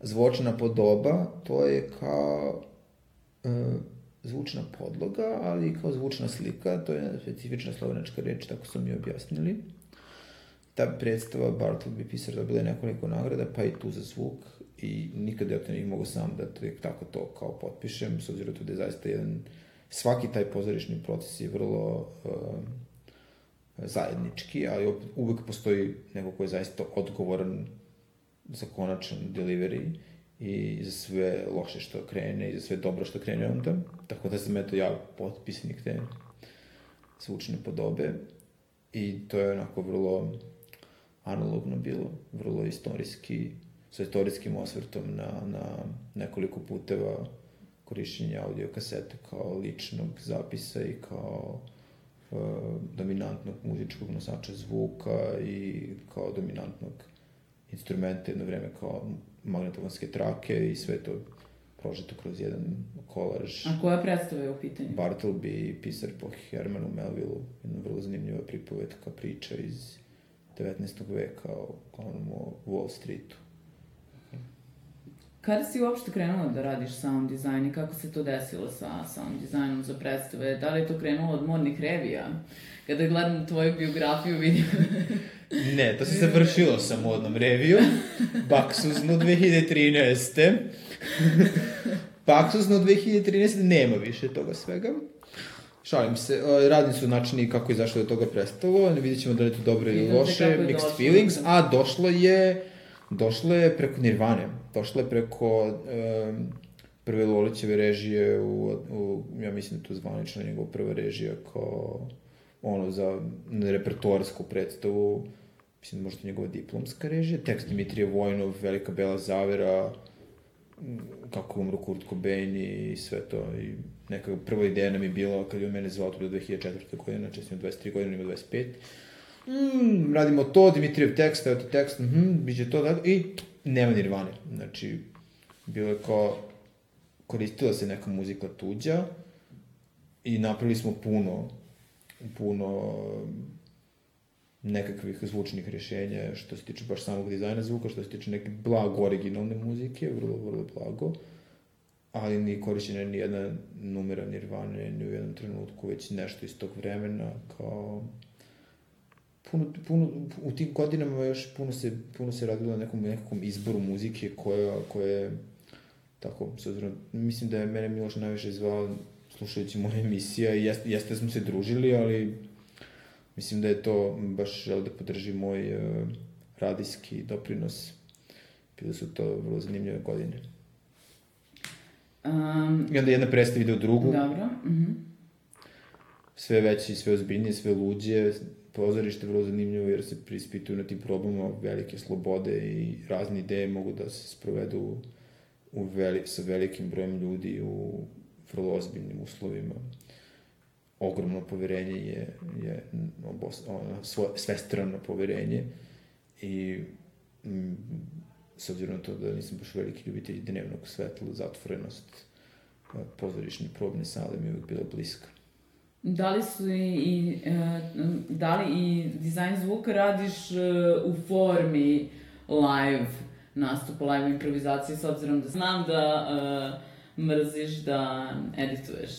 Zvočna podoba, to je kao e, zvučna podloga, ali kao zvučna slika, to je specifična slovenačka reč, tako su mi objasnili. Ta predstava Bartleby pisar dobila je nekoliko nagrada, pa i tu za zvuk i nikada ja to ne mogu sam da tek tako to kao potpišem, s obzirom da je zaista jedan, svaki taj pozorišni proces je vrlo e, zajednički, ali opet uvek postoji neko ko je zaista odgovoran za konačan delivery i za sve loše što krene i za sve dobro što krene onda. Tako da sam eto ja potpisnik te zvučne podobe i to je onako vrlo analogno bilo, vrlo istorijski, sa istorijskim osvrtom na, na nekoliko puteva korišćenja audio kasete kao ličnog zapisa i kao e, dominantnog muzičkog nosača zvuka i kao dominantnog instrumenta jedno vreme kao magnetofonske trake i sve to prožeto kroz jedan kolaž. A koja predstava je u pitanju? Bartleby, pisar po Hermanu Melvilleu, jedna vrlo zanimljiva pripovetka priča iz 19. veka o, uglavnom o Wall Streetu. Kada si uopšte krenula da radiš sound design i kako se to desilo sa sound dizajnom za predstave? Da li je to krenulo od modnih revija? Kada gledam tvoju biografiju vidim... *laughs* Ne, to se završilo sa modnom revijom. Baksuzno 2013. Baksuzno 2013. nema više toga svega. Šalim se, e, radni su načini kako je zašlo do toga prestalo, ne vidjet ćemo da li je to dobro ili Vidite loše, je mixed došlo. feelings, a došlo je, došlo je preko Nirvane, došlo je preko um, prve Lolićeve režije u, u, ja mislim da je to zvanično njegova prva režija kao ono za repertoarsku predstavu, mislim da možda njegova diplomska režija, tekst Dimitrije Vojnov, Velika Bela Zavera, m, kako umro Kurt Cobain i sve to i neka prva ideja nam je bila kad je on mene zvao to bilo 2004. godine, znači sam imao 23 godine, imao 25. Mm, radimo to, Dimitrijev tekst, evo ti tekst, mhm, biće to, da, i nema nirvane. Znači, bilo je kao, koristila se neka muzika tuđa i napravili smo puno, puno nekakvih zvučnih rješenja što se tiče baš samog dizajna zvuka, što se tiče neke blago originalne muzike, vrlo, vrlo blago, ali ni korišćena ni jedna numera Nirvane, ni u jednom trenutku, već nešto iz tog vremena, kao puno, puno, u tim godinama još puno se, puno se radilo na nekom, nekakvom izboru muzike koja, koja je tako, s obzirom, mislim da je mene Miloš najviše zvao slušajući moje emisija i jeste, jeste da smo se družili, ali mislim da je to baš žel da podrži moj uh, radijski doprinos. Bile su to vrlo zanimljive godine. Um, I onda jedna predstava ide u drugu, dobro. Mhm. sve veće i sve ozbiljnije, sve luđe, pozorište je vrlo zanimljivo jer se prispituju na tim probama velike slobode i razne ideje mogu da se sprovedu u veli, sa velikim brojem ljudi u vrlo ozbiljnim uslovima. Ogromno poverenje je, je obos, ono, svo, svestrano poverenje i mm, s obzirom na to da nisam baš veliki ljubitelj dnevnog svetla, zatvorenost eh, pozorišne probne sale mi je uvijek bila bliska. Da li su i, i e, da li i dizajn zvuka radiš e, u formi live nastupa, live improvizacije, s obzirom da znam da e, mrziš da edituješ.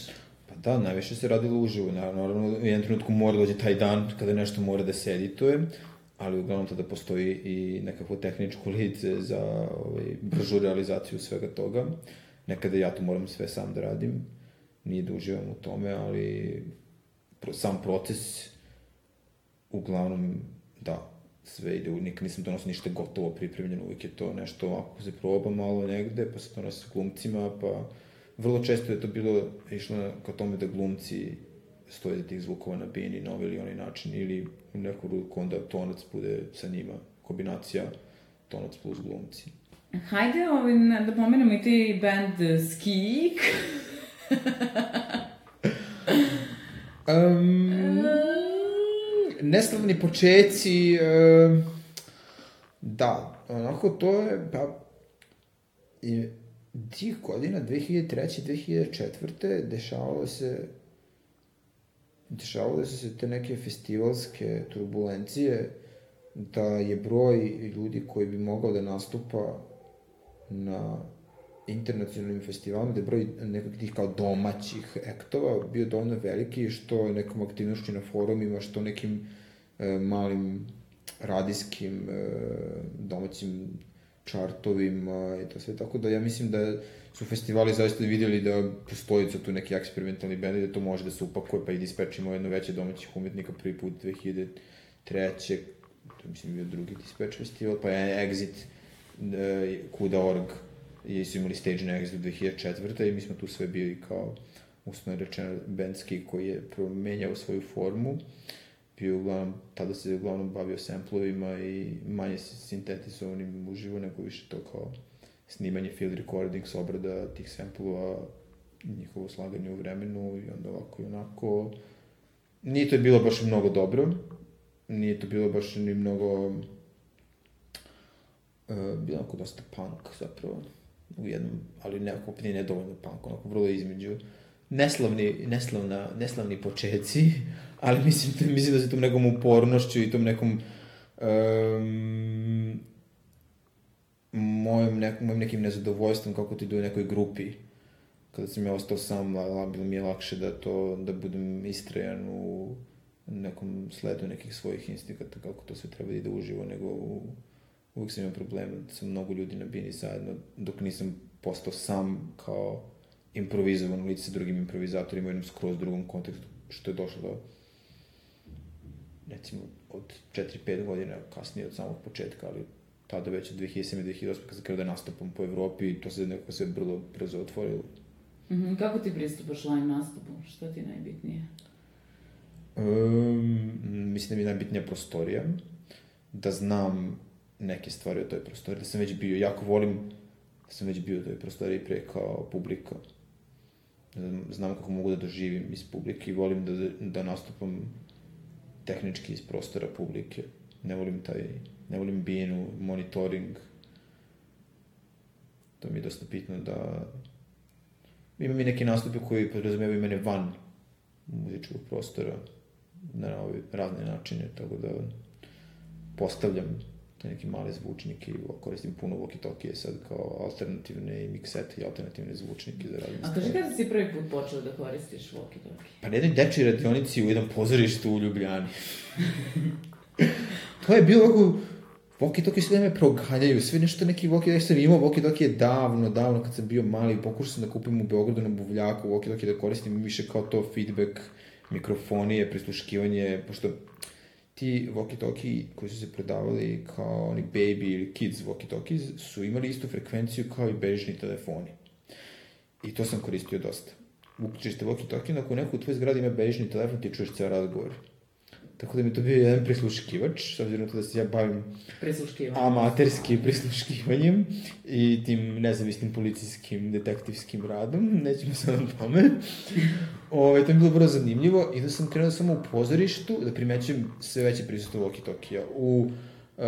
Da, najviše se radilo uživo, naravno, naravno u jednom trenutku mora dođe taj dan kada nešto mora da se edituje, ali uglavnom tada postoji i nekako tehničko lice za ovaj, bržu realizaciju svega toga. Nekada ja to moram sve sam da radim, nije da uživam u tome, ali pro, sam proces uglavnom, da, sve ide, nikad nisam donosio ništa gotovo pripremljeno, uvijek je to nešto ovako se proba malo negde, pa se donosi glumcima, pa vrlo često je to bilo išlo ka tome da glumci stoje za tih zvukova na bini na ovaj ili onaj način, ili u neku ruku onda tonac bude sa njima, kombinacija tonac plus glumci. Hajde ovaj, na- da pomenemo i ti band Skik. Um, neslavni počeci, um, da, onako to je, pa, i tih godina, 2003. 2004. dešavalo se, dešavale su se te neke festivalske turbulencije da je broj ljudi koji bi mogao da nastupa na internacionalnim festivalima, da je broj nekakvih tih kao domaćih ektova bio dovoljno veliki, što nekom aktivnošću na forumima, što nekim e, malim radijskim e, domaćim čartovima i to sve, tako da ja mislim da su festivali zaista vidjeli da postoji tu neki eksperimentalni bend i da to može da se upakuje, pa i da ispečimo jedno veće domaćih umetnika prvi put 2003. To mislim bio drugi Dispatch festival, pa je Exit, uh, Kuda.org, i su imali stage na Exit 2004. i mi smo tu sve bili kao usno rečeno bendski koji je promenjao svoju formu bio uglavnom, tada se uglavnom bavio samplovima i manje sintetizovanim uživo, nego više to kao snimanje field recordings, obrada tih samplova, njihovo slaganje u vremenu i onda ovako i onako. Nije to bilo baš mnogo dobro, nije to bilo baš ni mnogo... Uh, bilo onako dosta punk zapravo u jednom, ali nekako opet nije nedovoljno punk, onako vrlo između neslavni, neslavna, neslavni početci, ali mislim, *laughs* mislim da se tom nekom upornošću i tom nekom um, mojim, nek, mojim nekim nezadovoljstvom kako ti ide u nekoj grupi. Kada sam ja ostao sam, bilo mi je lakše da to, da budem istrajan u nekom sledu nekih svojih instinkata, kako to sve treba da ide uživo, nego u, uvijek sam imao problem da sam mnogo ljudi na bini zajedno, dok nisam postao sam kao improvizovan lice sa drugim improvizatorima u jednom skroz drugom kontekstu, što je došlo do recimo od 4-5 godina kasnije od samog početka, ali tada već od 2007-2008 kad sam krenuo da nastupam po Evropi to se nekako sve brzo, brzo otvorilo. Mm -hmm. Kako ti pristupaš live nastupu? Šta ti je najbitnije? Um, mislim da mi je najbitnija prostorija, da znam neke stvari o toj prostoriji, da sam već bio, jako volim da sam već bio u toj prostoriji pre kao publika. Znam kako mogu da doživim iz publike i volim da, da nastupam tehnički iz prostora publike. Ne volim taj, ne volim binu, monitoring. To mi je dosta bitno da... Imam i neke nastupe koji podrazumevaju mene van muzičkog prostora na ove razne načine, tako da postavljam te neke male zvučnike i koristim puno walkie-talkie sad kao alternativne i miksete i alternativne zvučnike za razne A kaži kada si prvi put počeo da koristiš walkie-talkie? Pa na jednoj dečoj radionici u jednom pozorištu u Ljubljani. *laughs* to je bilo ovako, walkie-talkie sve me proganjaju, sve nešto neki walkie, ja sam imao walkie-talkie davno, davno kad sam bio mali, pokušao sam da kupim u Beogradu na buvljaku walkie-talkie da koristim više kao to feedback, mikrofonije, prisluškivanje, pošto ti walkie-talkie koji su se prodavali kao oni baby ili kids walkie-talkies su imali istu frekvenciju kao i bežni telefoni. I to sam koristio dosta. Uključiš te walkie-talkie, nakon neko u tvojoj zgradi ima bežni telefon, ti čuješ ceo razgovor. Tako da mi to bio jedan prisluškivač, s obzirom da se ja bavim amaterskim prisluškivanjem i tim nezavisnim policijskim detektivskim radom, nećemo sad na tome. Ove, to mi je bilo vrlo zanimljivo i da sam krenuo samo u pozorištu da primećujem sve veće prisustvo walkie-talkija. U, uh,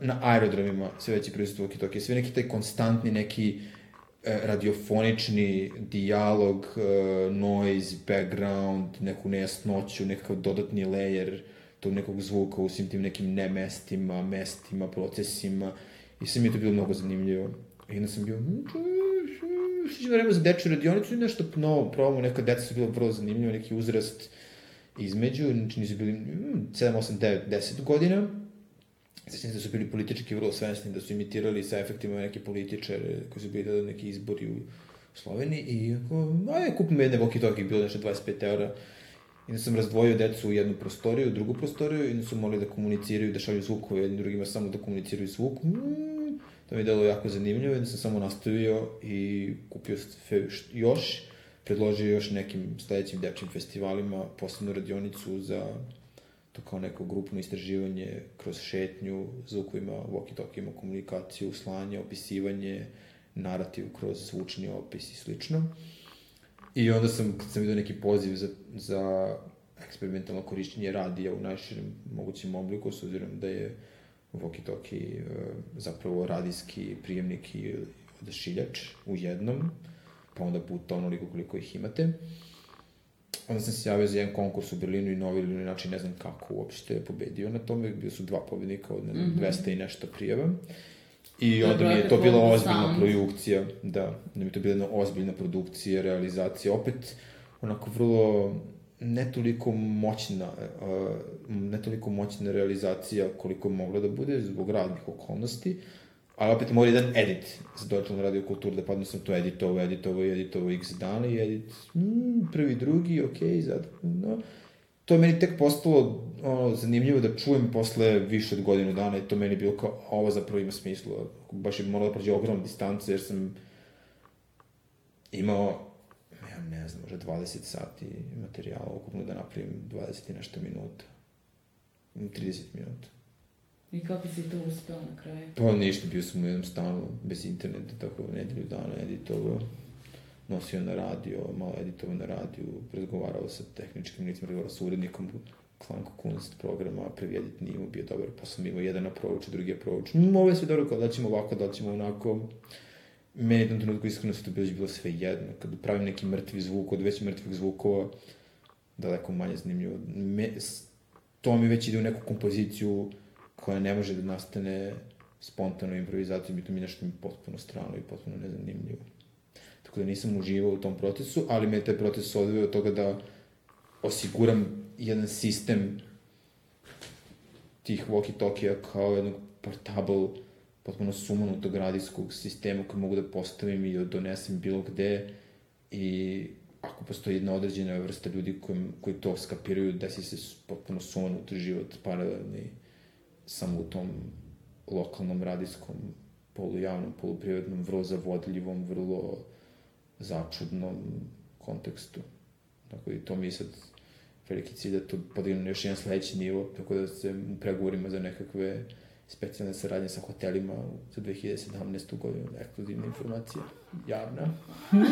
na aerodromima sve veće prisustvo walkie-talkija, sve neki taj konstantni neki e, radiofonični dijalog, uh, noise, background, neku nejasnoću, nekakav dodatni layer tog nekog zvuka u svim tim nekim nemestima, mestima, procesima. I sve mi je to bilo mnogo zanimljivo. I onda sam bio, što vreme za dečju radionicu i nešto novo probamo, neka deca su bilo vrlo zanimljivo, neki uzrast između, znači nisu bili 7, 8, 9, 10 godina, Sećam se da su bili politički vrlo svesni, da su imitirali sa efektima neke političare koji su bili da neki izbori u Sloveniji i ako, ajde, kupimo jedne walkie-talkie, bilo nešto 25 eura, I onda sam razdvojio decu u jednu prostoriju, u drugu prostoriju i onda su morali da komuniciraju, da šalju zvukove jednim drugima, samo da komuniciraju zvuk. Mm, to mi je delo jako zanimljivo i onda sam samo nastavio i kupio još, predložio još nekim sledećim dečim festivalima posebnu radionicu za to kao neko grupno istraživanje kroz šetnju, zvukovima, walkie-talkima, komunikaciju, slanje, opisivanje, narativ kroz zvučni opis i slično. I onda sam, kad sam vidio neki poziv za, za eksperimentalno korišćenje radija u najširem mogućem obliku, s obzirom da je walkie-talkie e, zapravo radijski prijemnik i odašiljač u jednom, pa onda puta onoliko koliko ih imate. Onda sam se javio za jedan konkurs u Berlinu i novi ili način ne znam kako uopšte je pobedio na tome, bio su dva pobednika od ne znam, mm -hmm. 200 i nešto prijava. I onda mi je to bila ozbiljna produkcija, da, da mi je to bila jedna ozbiljna produkcija, realizacija, opet onako vrlo ne toliko moćna, ne toliko moćna realizacija koliko je mogla da bude zbog radnih okolnosti, ali opet mora jedan edit za Deutschland radio kulturu, da padno sam to editovo, editovo, editovo x dana i edit mm, prvi, drugi, ok, zato, no. To je meni tek postalo ono, zanimljivo da čujem posle više od godinu dana i to meni bilo kao, ovo zapravo ima smisla. Baš je moralo da prođe ogromna distanca jer sam imao ja ne znam, možda 20 sati materijala ukupno da napravim 20 i nešto minuta. 30 minuta. I kako si to uspeo na kraju? Pa ništa, bio sam u jednom stanu bez interneta, tako nedelju dana editovao, nosio na radio, malo editovao na radio, razgovarao sa tehničkim licima, razgovarao sa urednikom Klanko Kunst programa, prvi edit nije mu bio dobar, pa sam imao jedan approach, drugi approach. Mm, ovo je sve dobro, kao da ćemo ovako, da ćemo onako. Meni jednom trenutku iskreno se to bilo, bilo sve jedno. Kad pravim neki mrtvi zvuk, od već mrtvih zvukova, daleko manje zanimljivo. Me, to mi već ide u neku kompoziciju koja ne može da nastane spontano improvizacijom i to mi nešto mi potpuno strano i potpuno nezanimljivo. Tako da nisam uživao u tom procesu, ali me je taj proces odveo od toga da osiguram jedan sistem tih walkie-talkija kao jednog portable, potpuno sumanutog radijskog sistema koji mogu da postavim i da donesem bilo gde i ako postoji jedna određena vrsta ljudi koji, koji to skapiraju, desi se potpuno sumanut život paralelni samo u tom lokalnom radijskom polujavnom, poluprivatnom, vrlo zavodljivom, vrlo začudnom kontekstu. Tako i to mi je sad veliki cilj da to podignu još jedan sledeći nivo, tako da se u pregovorima za nekakve specijalne saradnje sa hotelima za 2017. godinu, ekskluzivna informacija, javna. *laughs*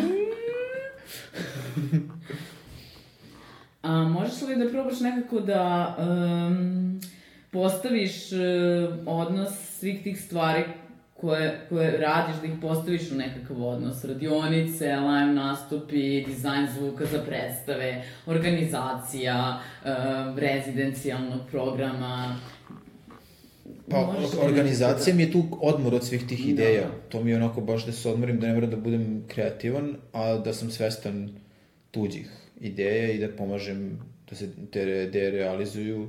A možeš li da probaš nekako da um, postaviš uh, odnos svih tih stvari koje, koje radiš, da ih postaviš u nekakav odnos. Radionice, live nastupi, dizajn zvuka za predstave, organizacija, uh, rezidencijalnog programa. Pa, organizacija mi je tu odmor od svih tih da. ideja. Da. To mi je onako baš da se odmorim, da ne moram da budem kreativan, a da sam svestan tuđih ideja i da pomažem da se te ideje realizuju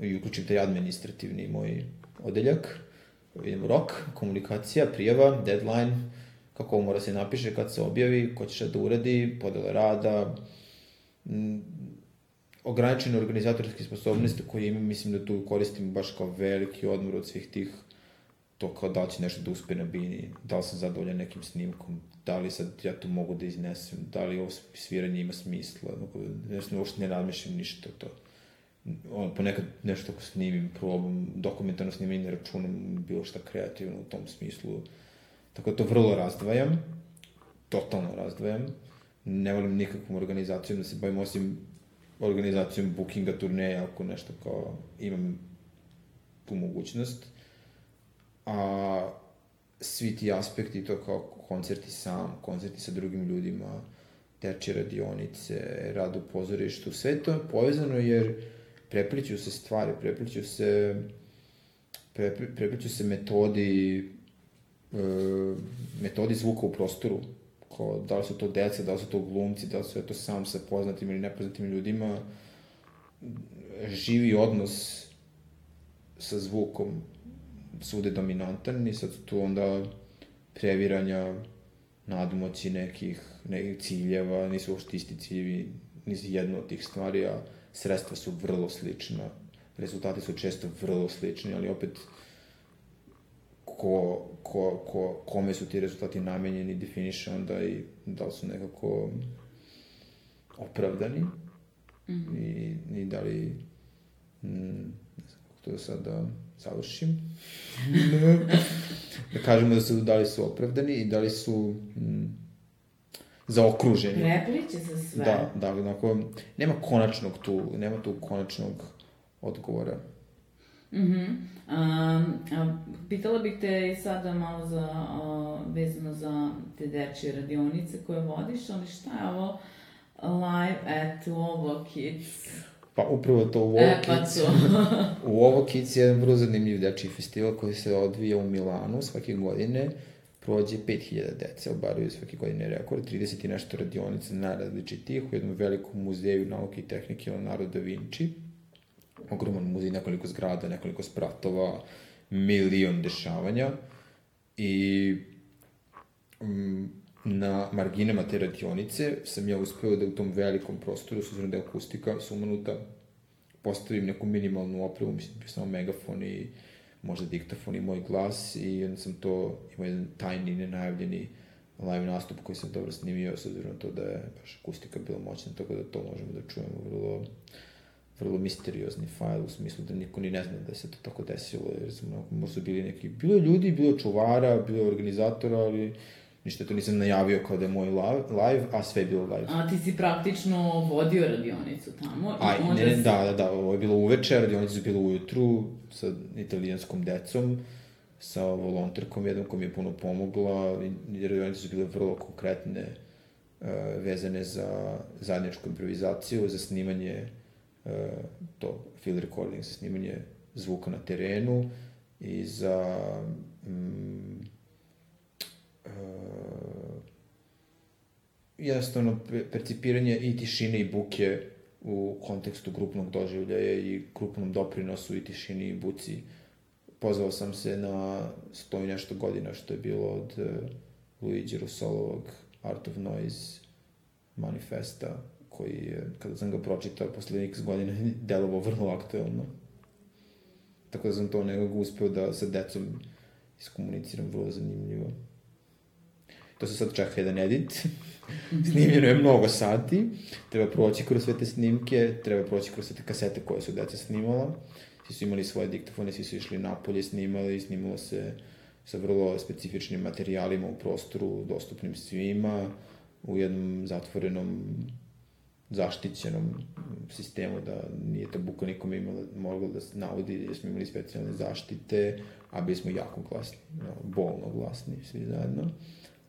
i uključim taj administrativni moj odeljak vidimo rok, komunikacija, prijava, deadline, kako mora se napiše, kad se objavi, ko će šta da uradi, podela rada, ograničene organizatorske sposobnosti koje imam, mislim da tu koristim baš kao veliki odmor od svih tih to kao da li će nešto da uspe na bini, da li sam zadovoljan nekim snimkom, da li sad ja to mogu da iznesem, da li ovo sviranje ima smisla, nešto uopšte ne razmišljam ništa to on, ponekad nešto ako snimim, probam dokumentarno snimanje, ne računam bilo šta kreativno u tom smislu. Tako da to vrlo razdvajam, totalno razdvajam. Ne volim nikakvom organizacijom da se bavim, osim organizacijom bookinga turneja, ako nešto kao imam tu mogućnost. A svi ti aspekti, to kao koncerti sam, koncerti sa drugim ljudima, teče radionice, rad u pozorištu, sve to je povezano jer prepliću se stvari, prepliću se pre, prepliću se metodi e, metodi zvuka u prostoru. Ko, da li su to deca, da li su to glumci, da li su to sam sa poznatim ili nepoznatim ljudima živi odnos sa zvukom svude dominantan i sad tu onda previranja nadmoći nekih, nekih ciljeva, nisu uopšte isti ciljevi, nisu jedno od tih stvari, a sredstva su vrlo slična, rezultati su često vrlo slični, ali opet ko, ko, ko, kome su ti rezultati namenjeni definiše onda i da li su nekako opravdani mm -hmm. i, i da li mm, ne znam kako to da sad da završim *laughs* da kažemo da su da li su opravdani i da li su mm, zaokruženi. Prepliče se sve. Da, da, onako, nema konačnog tu, nema tu konačnog odgovora. Mhm. Mm um, pitala bih te i sada malo za, a, vezano za te dečje radionice koje vodiš, ali šta je ovo Live at Ovo Kids. Pa upravo to u E, Ovo pa Kids. to. *laughs* u Ovo Kids je jedan vrlo zanimljiv dečiji festival koji se odvija u Milanu svake godine. Prođe 5000 dece, obaraju svake godine rekord, 30 i nešto radionica najrazličitijih u jednom velikom muzeju nauke i tehnike Leonardo da Vinci. Ogroman muzej, nekoliko zgrada, nekoliko spratova, milion dešavanja. I mm, na marginama te radionice sam ja uspeo da u tom velikom prostoru, s obzirom da je akustika sumanuta, postavim neku minimalnu opremu, mislim, bio samo megafon i možda diktafon i moj glas i onda sam to, imao jedan tajni, nenajavljeni live nastup koji sam dobro snimio, s obzirom na to da je baš akustika bila moćna, tako da to možemo da čujemo vrlo vrlo misteriozni fajl u smislu da niko ni ne zna da se to tako desilo, jer smo, možda bili neki, bilo ljudi, bilo čuvara, bilo organizatora, ali ništa to nisam najavio kao da je moj live, a sve je bilo live. A ti si praktično vodio radionicu tamo. i Aj, onda ne, ne, si- da, da, da, ovo je bilo uveče, radionice su bilo ujutru sa italijanskom decom, sa volonterkom jednom koja mi je puno pomogla, i radionice su bile vrlo konkretne, uh, vezane za zajedničku improvizaciju, za snimanje uh, to, field recording, za snimanje zvuka na terenu i za mm, jednostavno pe- percipiranje i tišine i buke u kontekstu grupnog doživljaja i grupnom doprinosu i tišini i buci. Pozvao sam se na sto i nešto godina što je bilo od uh, Luigi Russolovog Art of Noise manifesta koji je, kada sam ga pročitao posle x godina, delovao vrlo aktuelno. Tako da sam to nekako uspeo da sa decom iskomuniciram vrlo zanimljivo. To se sad čeka jedan edit. *laughs* Snimljeno je mnogo sati. Treba proći kroz sve te snimke, treba proći kroz sve te kasete koje su deca snimala. Svi su imali svoje diktafone, svi su išli napolje, snimali, snimalo se sa vrlo specifičnim materijalima u prostoru, dostupnim svima, u jednom zatvorenom zaštićenom sistemu da nije ta buka nikome imala, mogla da se navodi jer smo imali specijalne zaštite, a bili smo jako glasni, no, bolno glasni svi zajedno.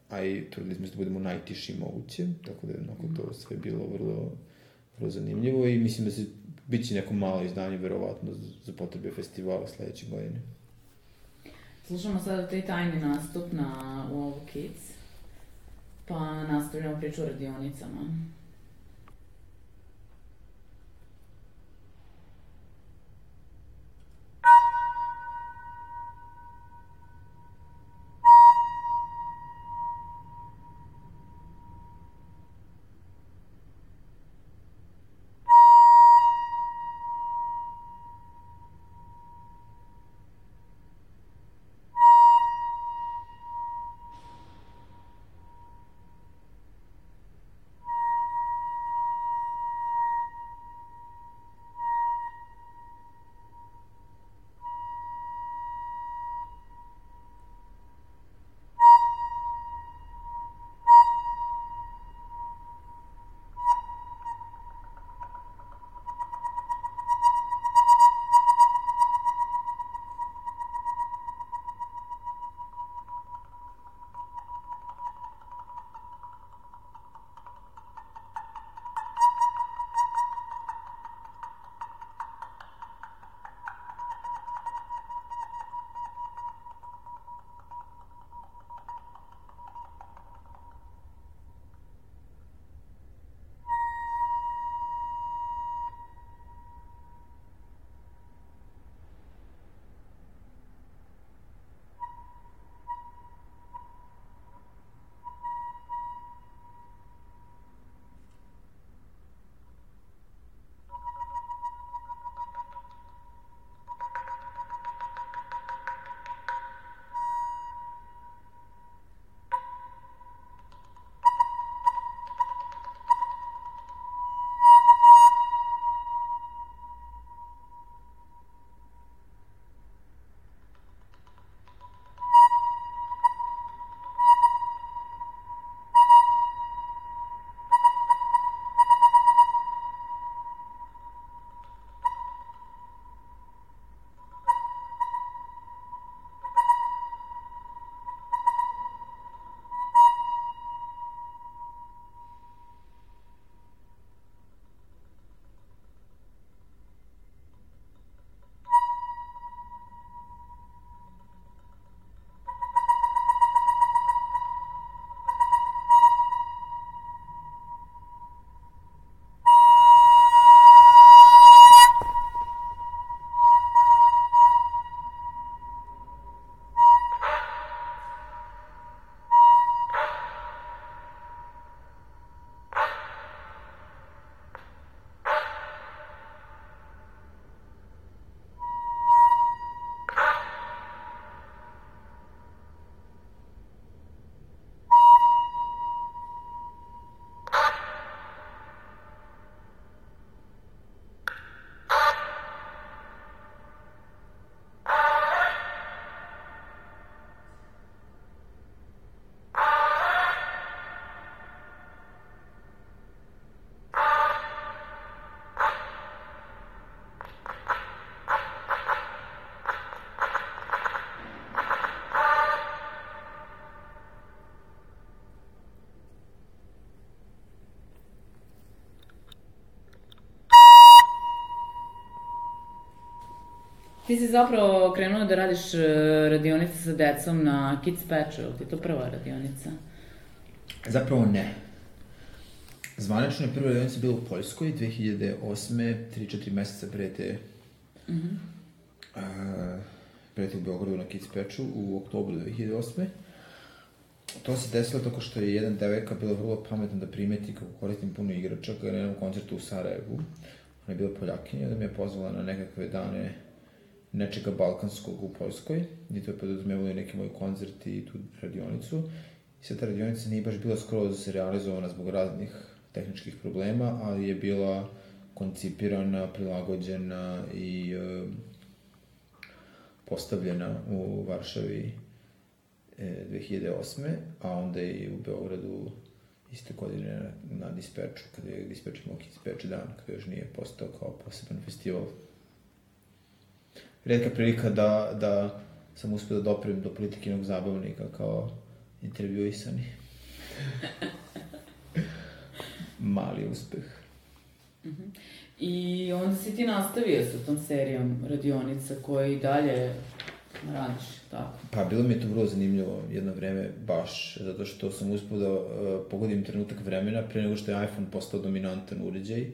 A i trudili smo se da budemo najtiši moguće, tako da je onako to sve bilo vrlo, vrlo zanimljivo i mislim da se bit će neko malo izdanje verovatno za, potrebe festivala sledeće godine. Slušamo sada taj tajni nastup na Ovo Kids. Pa nastavljamo priču o radionicama. Ti si zapravo krenuo da radiš e, radionice sa decom na Kids Patchu, ili ti je to prva radionica? Zapravo ne. Zvanično je prva radionica bila u Poljskoj 2008. 3-4 meseca pre te mm -hmm. uh, pre te u Beogradu na Kids Patchu u oktobru 2008. To se desilo tako što je jedan devojka bila vrlo pametna da primeti kako koristim puno igrača kada na jednom koncertu u Sarajevu. Ona je bila Poljakinja, da me je pozvala na nekakve dane nečega balkanskog u Poljskoj, gdje to je podrazumevalo i neki moj koncert i tu radionicu. I sad ta radionica nije baš bila skroz realizovana zbog raznih tehničkih problema, ali je bila koncipirana, prilagođena i e, postavljena u Varšavi e, 2008. a onda i u Beogradu iste godine na, na Dispeču, kada je Dispeč imao Dispeč dan, kada još nije postao kao poseban festival redka prilika da, da sam uspio da doprem do politikinog zabavnika kao intervjuisani. *laughs* Mali uspeh. Uh mhm. -huh. I onda si ti nastavio sa tom serijom radionica koje i dalje radiš, tako? Pa, bilo mi je to vrlo zanimljivo jedno vreme, baš, zato što sam uspio da uh, pogodim trenutak vremena pre nego što je iPhone postao dominantan uređaj. Uh,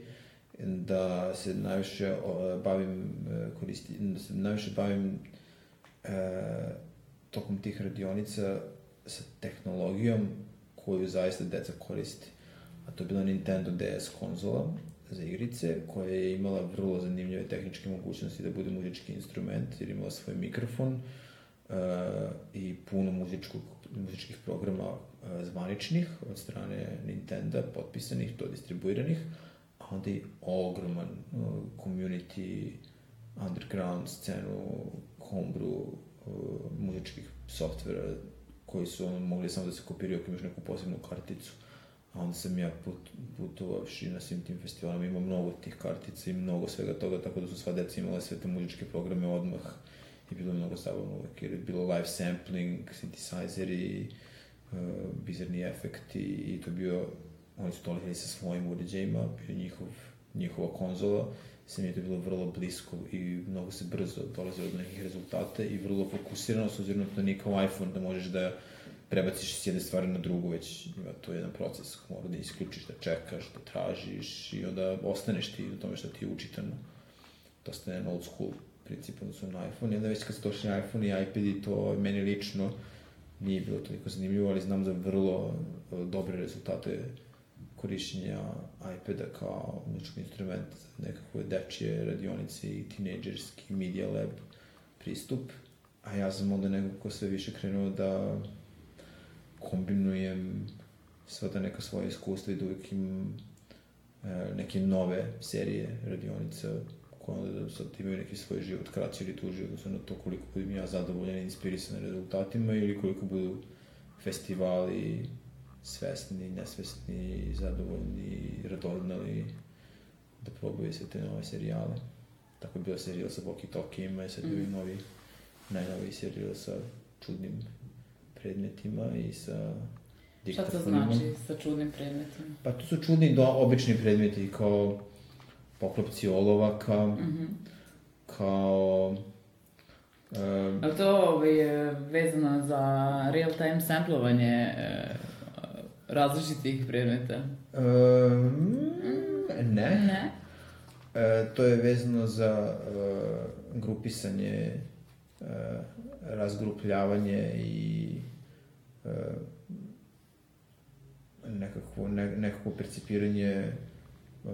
da se najviše bavim e, koristi, da se najviše bavim e, tokom tih radionica sa tehnologijom koju zaista deca koristi. A to je bila Nintendo DS konzola za igrice, koja je imala vrlo zanimljive tehničke mogućnosti da bude muzički instrument, jer imala svoj mikrofon uh, i puno muzičkog, muzičkih programa uh, zvaničnih od strane Nintendo, potpisanih, to distribuiranih, uh, onda i ogroman uh, community, underground scenu, homebrew, uh, muzičkih softvera koji su ono, mogli samo da se kopiraju ako imaš neku posebnu karticu. A onda sam ja put, putovavši na svim tim festivalima, imao mnogo tih kartica i mnogo svega toga, tako da su sva deca imala sve te muzičke programe odmah i bilo mnogo zabavno uvek, jer je bilo live sampling, synthesizeri, uh, bizarni efekti i to bio oni su dolazili sa svojim uređajima, bio njihov, njihova konzola, se mi je to bilo vrlo blisko i mnogo se brzo dolazilo do nekih rezultata i vrlo fokusirano, s obzirom da nije kao iPhone, da možeš da prebaciš s jedne stvari na drugu, već ima to jedan proces, mora da isključiš, da čekaš, da tražiš i onda ostaneš ti u tome što ti je učitano. Dosta je old school princip odnosno na iPhone, i onda već kad su došli na iPhone i iPad i to meni lično nije bilo toliko zanimljivo, ali znam za vrlo dobre rezultate korišćenja iPada kao muzički instrument za nekakve dečije radionice i tinejdžerski media lab pristup. A ja sam onda nekako sve više krenuo da kombinujem sva ta neka svoja iskustva i da uvijek imam e, neke nove serije radionica koje onda da sad imaju neki svoj život kraći ili tuži, odnosno na to koliko budem ja zadovoljan i inspirisan rezultatima ili koliko budu festivali svesni, nesvesni, zadovoljni, radoznali da probaju sve te nove serijale. Tako je bio serijal sa Walkie Talkie-ima i sad mm. -hmm. novi, najnoviji serijal sa čudnim predmetima i sa Šta to znači sa čudnim predmetima? Pa to su čudni do, obični predmeti kao poklopci olovaka, mm -hmm. kao Um, A to ovaj, vezano za real-time samplovanje različitih predmeta? Um, ne. Ne. E, to je vezano za uh, grupisanje, uh, razgrupljavanje i uh, nekakvo, ne, nekakvo percipiranje uh,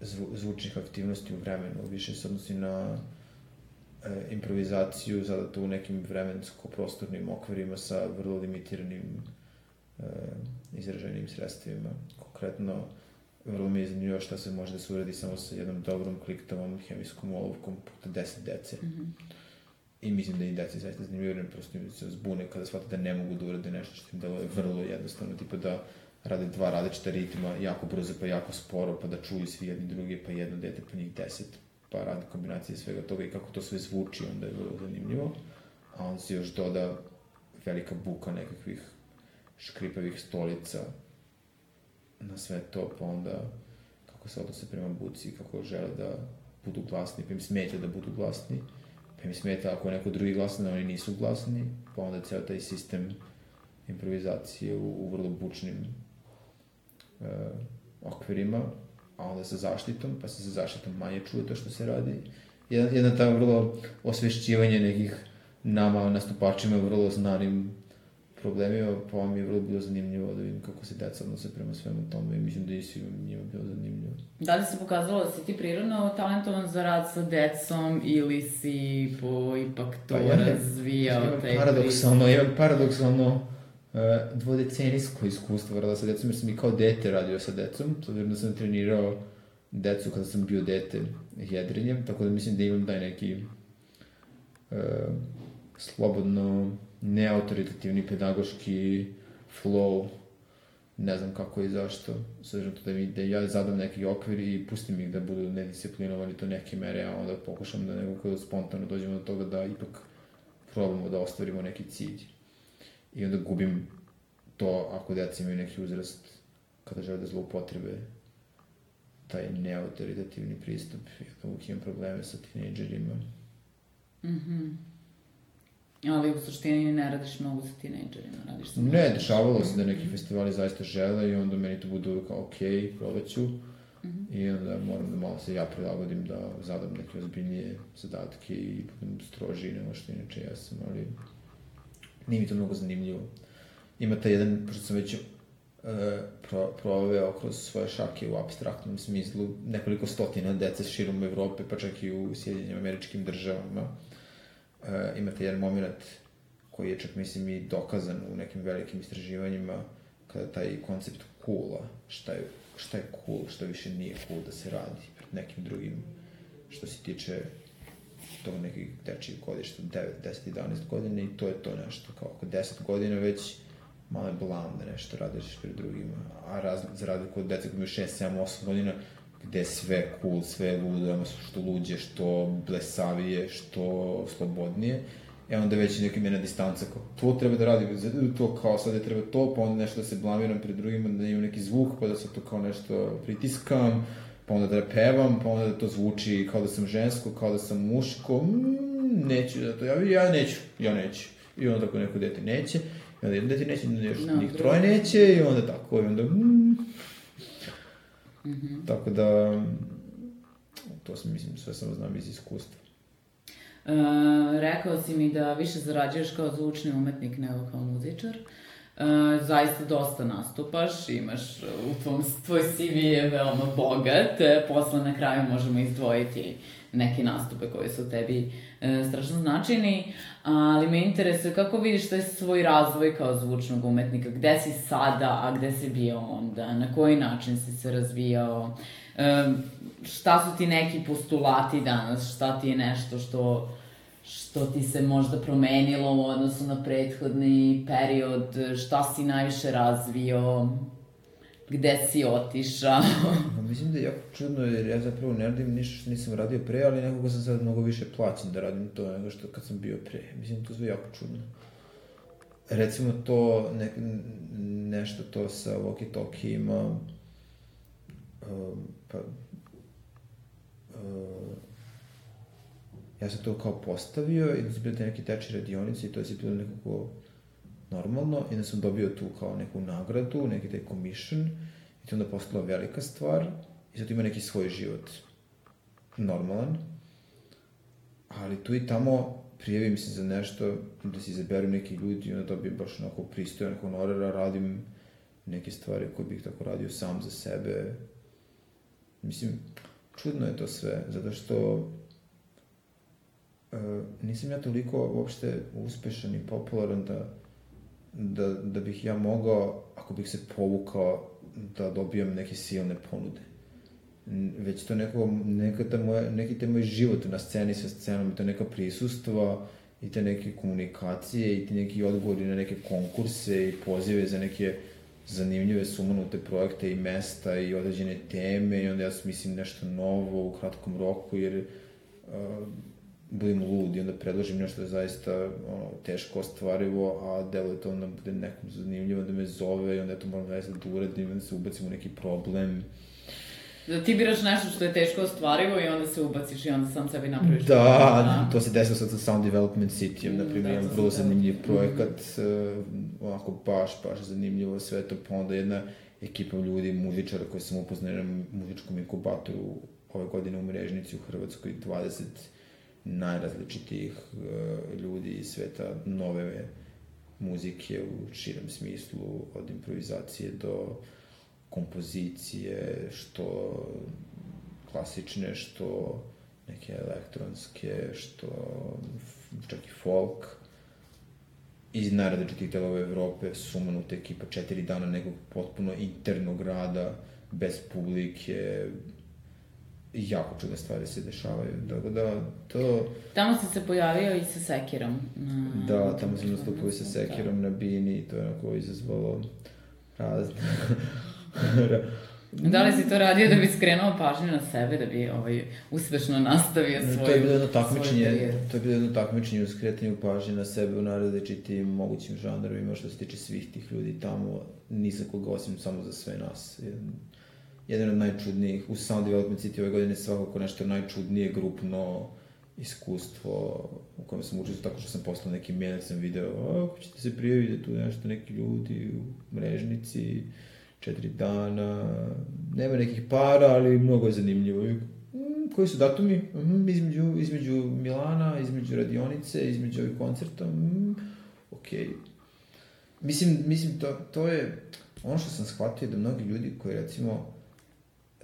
zvu, zvučnih aktivnosti u vremenu. Više se odnosi na uh, improvizaciju zadato u nekim vremensko-prostornim okvirima sa vrlo limitiranim e, izraženim sredstvima. Konkretno, vrlo mi je zanimljivo šta se može da se uradi samo sa jednom dobrom kliktovom hemijskom olovkom puta 10 dece. Mm -hmm. I mislim da i deci zaista zanimljivo, jer prosto se zbune kada shvate da ne mogu da urade nešto što im deluje vrlo jednostavno, tipa da rade dva različita ritma, jako brzo pa jako sporo, pa da čuju svi jedni drugi, pa jedno dete pa njih deset, pa radi kombinacije svega toga i kako to sve zvuči, onda je vrlo zanimljivo. A on se još doda velika buka nekakvih škripavih stolica na sve to, pa onda kako se odnose prema buci, kako žele da budu glasni, pa im smeta da budu glasni pa mi smeta ako je neko drugi glasan, da oni nisu glasni, pa onda ceo taj sistem improvizacije u, u vrlo bučnim e, okvirima, a onda sa zaštitom, pa se sa zaštitom manje čuje to što se radi. Jedna, jedna ta vrlo osvešćivanje nekih nama nastupačima vrlo znanim problemima, pa mi je vrlo bilo zanimljivo da vidim kako se deca odnose prema svemu tome i mislim da i svima njima bilo zanimljivo. Da li se pokazalo da si ti prirodno talentovan za rad sa decom ili si po ipak to pa, ja, razvijao imam taj paradoksalno, imam paradoksalno uh, dvodecenijsko iskustvo rada sa decom, jer sam i kao dete radio sa decom, s obzirom da sam trenirao decu kada sam bio dete jedrenjem, tako da mislim da imam taj neki uh, slobodno neautoritativni pedagoški flow, ne znam kako i zašto, s to da, mi, da ja zadam neki okvir i pustim ih da budu nedisciplinovani to neke mere, a onda pokušam da nekako spontano dođemo do toga da ipak probamo da ostvarimo neki cilj. I onda gubim to ako deca imaju neki uzrast kada žele da zloupotrebe taj neautoritativni pristup. Ja da uvijek imam probleme sa tinejdžerima. Mhm. Mm Ali u suštini ne radiš mnogo sa tinejdžerima, radiš sa... Ne, dešavalo se da neki festivali zaista žele i onda meni to bude kao ok, probaću. Mm -hmm. I onda moram da malo se ja prilagodim da zadam neke ozbiljnije zadatke i budem strožiji nego što inače ja sam, ali nije mi to mnogo zanimljivo. Ima taj jedan, pošto sam već uh, pro, proveo kroz svoje šake u abstraktnom smislu nekoliko stotina dece širom Evrope, pa čak i u Sjedinjenim američkim državama uh, imate jedan moment koji je čak, mislim, i dokazan u nekim velikim istraživanjima, kada taj koncept coola, šta je, šta je cool, šta više nije cool da se radi pred nekim drugim, što se tiče tog nekih dečijih godišta, 9, 10, 11 godina i to je to nešto, kao oko 10 godina već malo je blam da nešto radiš pred drugima, a raz, za razliku od deca koji imaju 6, 7, 8 godina, gde sve cool, sve ludo, što luđe, što blesavije, što slobodnije. E onda već neka mena distanca, kao to treba da radi, to kao sad je treba to, pa onda nešto da se blamiram pred drugima, da imam neki zvuk, pa da se to kao nešto pritiskam, pa onda da pevam, pa onda da to zvuči kao da sam žensko, kao da sam muško, mm, neću da to, ja, ja neću, ja neću. I onda tako neko dete neće, i onda jedno dete neće, još no, njih troje neće, i onda tako, i onda, Mm -hmm. Tako da, to sam, mislim, sve sam znam iz iskustva. Uh, rekao si mi da više zarađuješ kao zvučni umetnik nego kao muzičar. Uh, zaista dosta nastupaš, imaš u tvom, tvoj CV je veoma bogat, posle na kraju možemo izdvojiti neke nastupe koji su tebi e, strašno značajni, ali me interesuje kako vidiš taj svoj razvoj kao zvučnog umetnika, gde si sada, a gde si bio onda, na koji način si se razvijao, e, šta su ti neki postulati danas, šta ti je nešto što što ti se možda promenilo u odnosu na prethodni period, šta si najviše razvio, gde si otišao? *laughs* Pa mislim da je jako čudno jer ja zapravo ne radim ništa što nisam radio pre, ali nekako sam sad mnogo više plaćen da radim to nego što kad sam bio pre. Mislim to sve jako čudno. Recimo to, ne, nešto to sa walkie talkie ima, um, pa, uh, ja sam to kao postavio i da su bile te neke teče radionice i to je bilo nekako normalno i sam dobio tu kao neku nagradu, neki taj commission i to onda postala velika stvar i sad ima neki svoj život normalan, ali tu i tamo prijavim se za nešto, da se izaberu neki ljudi i onda dobijem baš onako pristojan honorar, radim neke stvari koje bih tako radio sam za sebe. Mislim, čudno je to sve, zato što uh, nisam ja toliko uopšte uspešan i popularan da da, da bih ja mogao, ako bih se povukao, da dobijem neke silne ponude. Već to neko, neka ta moja, neki te moj život na sceni sa scenom, to neka prisustva i te neke komunikacije i ti neki odgovori na neke konkurse i pozive za neke zanimljive sumanute projekte i mesta i određene teme i onda ja mislim nešto novo u kratkom roku jer uh, budem lud i onda predložim nešto da je zaista ono, teško ostvarivo, a deluje to onda bude nekom zanimljivo da me zove i onda ja to moram zaista da uradim, onda se ubacim u neki problem. Da ti biraš nešto što je teško ostvarivo i onda se ubaciš i onda sam sebi napraviš. Da, da. to se desilo sad sa Sound Development City, na primjer, da, vrlo zanimljiv mm. projekat, mm. onako baš, baš zanimljivo sve to, pa onda jedna ekipa ljudi, muzičara koji sam upoznao na muzičkom inkubatoru ove godine u Mrežnici u Hrvatskoj, 20 najrazličitijih uh, ljudi iz sveta nove muzike u širem smislu, od improvizacije do kompozicije, što klasične, što neke elektronske, što čak i folk. Iz najrazličitih delova Evrope, sumanuta ekipa četiri dana nekog potpuno internog rada, bez publike, jako čudne stvari se dešavaju, tako da, to... Tamo si se pojavio i sa Sekirom. Na... Da, tamo sam nastupio i sa Sekirom da. na Bini i to je onako izazvalo razne... *laughs* Da li si to radio da bi skrenuo pažnju na sebe, da bi ovaj, uspešno nastavio svoju To je bilo jedno takmičenje, to je bilo jedno takmičenje u skretanju pažnje na sebe u različitim mogućim žanrovima što se tiče svih tih ljudi tamo, ni za koga osim samo za sve nas. Jedan od najčudnijih, u Sound Development City ove godine svakako nešto najčudnije grupno iskustvo u kojem sam učio tako što sam poslao neki mail, sam video, ako ćete se prijaviti tu nešto neki ljudi u mrežnici, četiri dana, nema nekih para, ali mnogo je zanimljivo. Mm, koji su datumi? Mm, između, između Milana, između radionice, između ovih koncerta, mm, okej. Mislim, mislim to, to je, ono što sam shvatio da mnogi ljudi koji recimo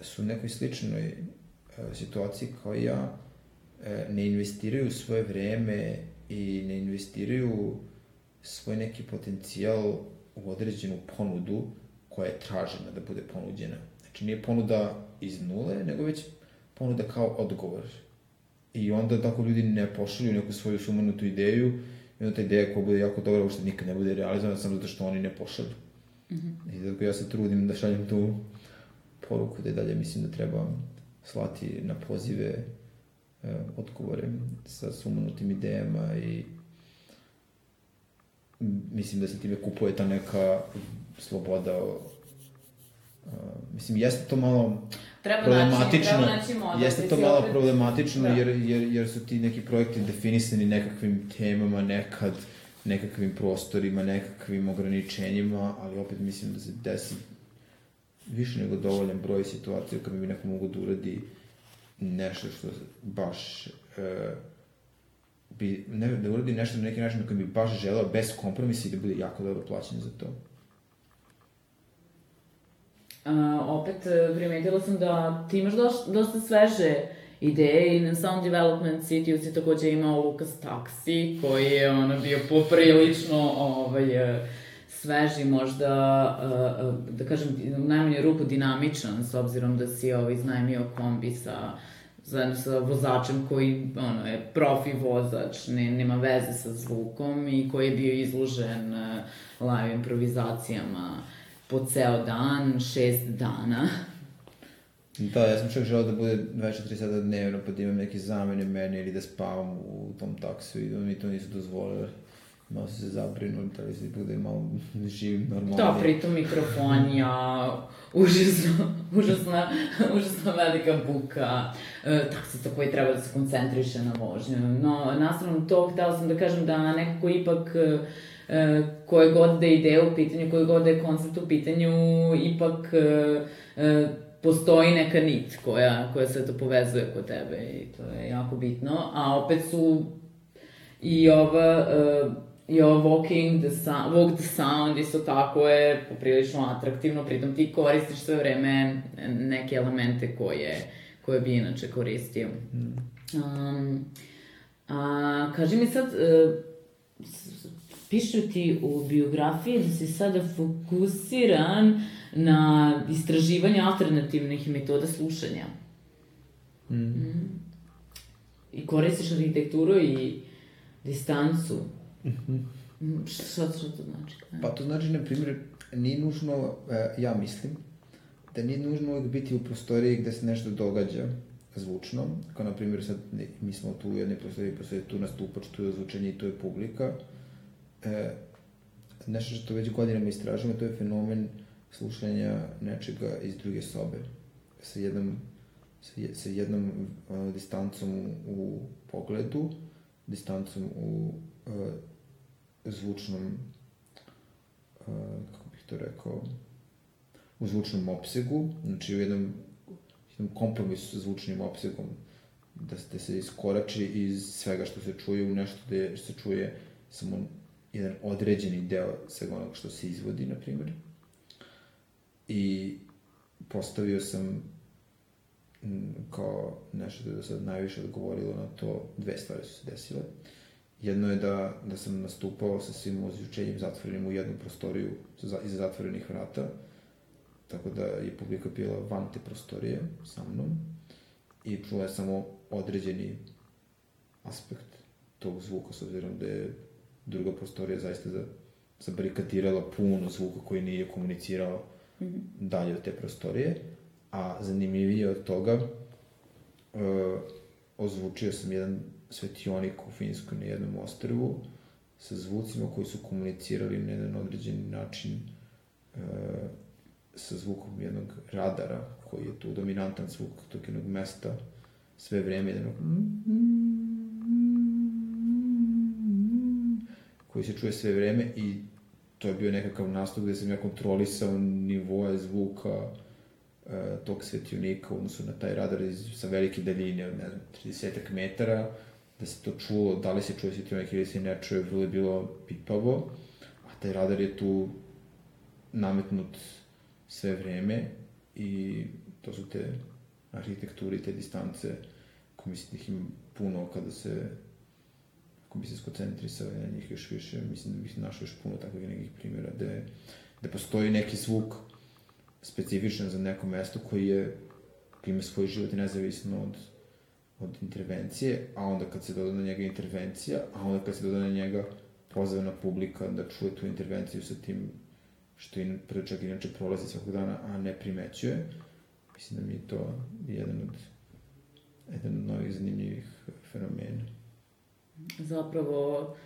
su u nekoj sličnoj uh, situaciji kao ja, uh, ne investiraju svoje vreme i ne investiraju svoj neki potencijal u određenu ponudu, koja je tražena da bude ponuđena. Znači nije ponuda iz nule, nego već ponuda kao odgovor. I onda tako ljudi ne pošalju neku svoju sumanutu ideju i onda ta ideja koja bude jako dobra uopšte nikad ne bude realizovana samo zato što oni ne pošalju. Mm -hmm. I zato ja se trudim da šaljem tu poruku da i dalje mislim da treba slati na pozive e, odgovore sa sumanutim idejama i mislim da se time kupuje ta neka sloboda Uh, mislim, jeste to malo treba problematično. Naći, treba naći jeste to malo opet... problematično da. jer, jer, jer su ti neki projekti definisani nekakvim temama, nekad nekakvim prostorima, nekakvim ograničenjima, ali opet mislim da se desi više nego dovoljan broj situacija kada bi neko mogu da uradi nešto što baš e, bi, ne, da uradi nešto na neki način na kojem bi baš želeo bez kompromisa i da bude jako dobro plaćen za to. Uh, opet e, primetila sam da ti imaš dosta, dosta sveže ideje i na Sound Development City si takođe imao Lucas Taxi koji je ono bio poprilično ovaj, e, sveži, možda, uh, da kažem, u najmanju ruku dinamičan, s obzirom da si ovaj, iznajmio kombi sa zajedno sa vozačem koji ono, je profi vozač, ne, nema veze sa zvukom i koji je bio izložen uh, live improvizacijama po ceo dan, šest dana. Da, ja sam čak želeo da bude 24 sata dnevno, pa da imam neke zamene mene ili da spavam u tom taksu i mi to nisu dozvolili. Malo su se zabrinuli, da li se bude malo živim normalno. Da, pritom mikrofonija, užasno, užasna, užasno velika buka, e, taksista koji treba da se koncentriše na vožnju. No, nastavno to, htela sam da kažem da nekako ipak e, koje god da je ideja u pitanju, koje god da je koncept u pitanju, ipak e, e, postoji neka nit koja, koja se to povezuje kod tebe i to je jako bitno. A opet su i ova... E, i ovo walking the sound, walk the sound isto tako je poprilično atraktivno, pritom ti koristiš sve vreme neke elemente koje, koje bi inače koristio. Mm. Um, a, kaži mi sad, uh, pišu ti u biografiji da si sada fokusiran na istraživanje alternativnih metoda slušanja. Mm. Mm. I koristiš arhitekturu i distancu. Mm -hmm. Šta, šta to znači? Pa to znači, na primjer, nije nužno, e, ja mislim, da nije nužno uvijek biti u prostoriji gde se nešto događa zvučno, kao na primjer sad mi smo tu u jednoj prostoriji, postoje tu nastupač, tu je zvučenje i tu je publika, e, nešto što već godinama istražujemo, to je fenomen slušanja nečega iz druge sobe. sa jednom sa, sa jednom uh, distancom u pogledu, distancom u uh, zvučnom uh, kako bih to rekao u zvučnom opsegu, znači u jednom, jednom kompromisu sa zvučnim opsegom da, da se iskorači iz svega što se čuje u nešto gde se čuje samo jedan određeni deo svega onog što se izvodi, na primjer. I postavio sam kao nešto da je sad najviše odgovorilo na to, dve stvari su se desile. Jedno je da, da sam nastupao sa svim ozvučenjem zatvorenim u jednu prostoriju iza zatvorenih vrata, tako da je publika bila van te prostorije sa mnom i čula je samo određeni aspekt tog zvuka, s obzirom da je druga prostorija zaista za, zabarikadirala puno zvuka koji nije komunicirao mm -hmm. dalje od te prostorije. A zanimljivije od toga, uh, ozvučio sam jedan svetionik u Finskoj na jednom ostrvu sa zvucima koji su komunicirali na jedan određeni način uh, sa zvukom jednog radara koji je tu dominantan zvuk tog jednog mesta sve vreme jednog koji se čuje sve vreme i to je bio nekakav nastup gde sam ja kontrolisao nivoe zvuka e, tog svetionika u odnosu na taj radar iz, sa velike daljine, ne znam, 30 metara, da se to čulo, da li se čuje svetionik ili se ne čuje, vrlo je bilo pipavo, a taj radar je tu nametnut sve vreme i to su te arhitekture i te distance koje mislim da ih ima puno kada se ako bi se skoncentrisao na njih još više, mislim da bih našao još puno takvih nekih primjera gde, gde postoji neki zvuk specifičan za neko mesto koji je koji ima svoj život i nezavisno od, od intervencije, a onda kad se doda na njega intervencija, a onda kad se doda na njega pozvana publika da čuje tu intervenciju sa tim što in, čak inače prolazi svakog dana, a ne primećuje. Mislim da mi je to jedan od, jedan od novih zanimljivih fenomena. Zapravo,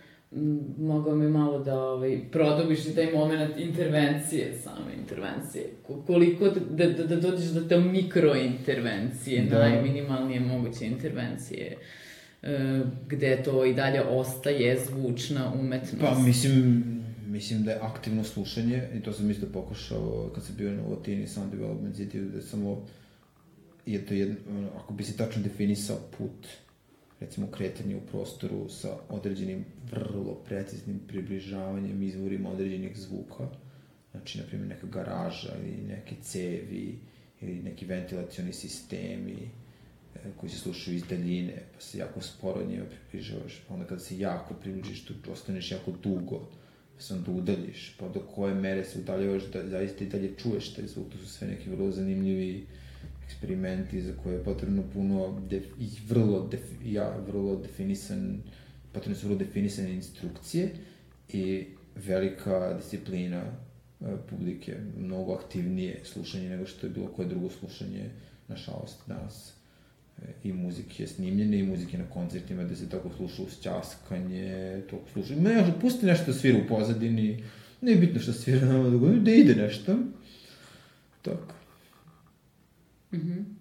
mogao mi malo da ovaj, produbiš i taj moment intervencije, same intervencije. Koliko da, da, da dođeš do te mikrointervencije, da. najminimalnije moguće intervencije, e, gde to i dalje ostaje zvučna umetnost. Pa, mislim, mislim da je aktivno slušanje, i to sam isto pokušao kad sam bio na Latini Sound Development City, da samo je to jedno, ako bi se tačno definisao put, recimo kretanje u prostoru sa određenim vrlo preciznim približavanjem izvorima određenih zvuka, znači, na primjer, neka garaža ili neke cevi ili neki ventilacioni sistemi e, koji se slušaju iz daljine, pa se jako sporo njima približavaš, pa onda kada se jako približiš, tu ostaneš jako dugo, se onda udaljiš, pa do koje mere se udaljavaš da zaista i dalje čuješ taj zvuk, to su sve neki vrlo zanimljivi eksperimenti za koje je potrebno puno def, i vrlo, def, ja, vrlo definisan, potrebno su vrlo definisane instrukcije i velika disciplina uh, publike, mnogo aktivnije slušanje nego što je bilo koje drugo slušanje, nažalost, danas i muzike snimljene i muzike na koncertima gde se tako sluša uz ćaskanje, to sluša. Ma ja, pusti nešto svira u pozadini, ne je bitno što svira nama da da ide nešto. Tako. Mhm. Mm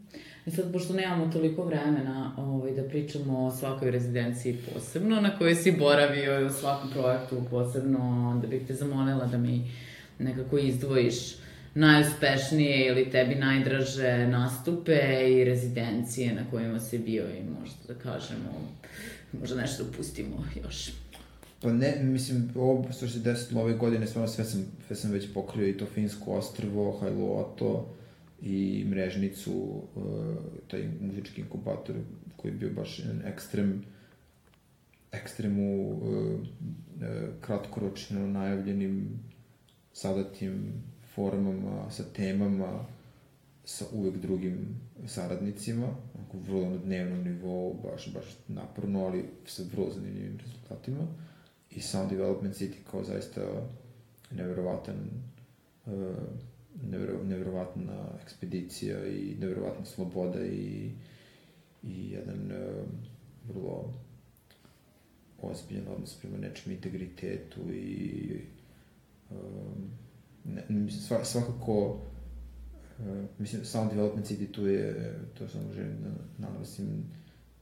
I sad, pošto nemamo toliko vremena ovaj, da pričamo o svakoj rezidenciji posebno, na kojoj si boravio i o svakom projektu posebno, da bih te zamolila da mi nekako izdvojiš najuspešnije ili tebi najdraže nastupe i rezidencije na kojima si bio i možda da kažemo, možda nešto pustimo još. Pa ne, mislim, ovo što se desilo ove godine, stvarno sve sam, sve sam već pokrio i to Finsko ostrvo, Hajloto i Mrežnicu, uh, taj muzički inkubator koji je bio baš jedan ekstrem, ekstrem u uh, uh, kratkoročno najavljenim sadatim formama, sa temama, sa uvek drugim saradnicima, onako vrlo na dnevnom nivou, baš, baš naporno, ali sa vrlo zanimljivim rezultatima. I Sound Development City kao zaista neverovatan uh, nevero, neverovatna ekspedicija i neverovatna sloboda i, i jedan uh, vrlo ozbiljan odnos prema nečem integritetu i um, ne, svakako Uh, mislim, Sound Development City tu je, to sam želim da naglasim,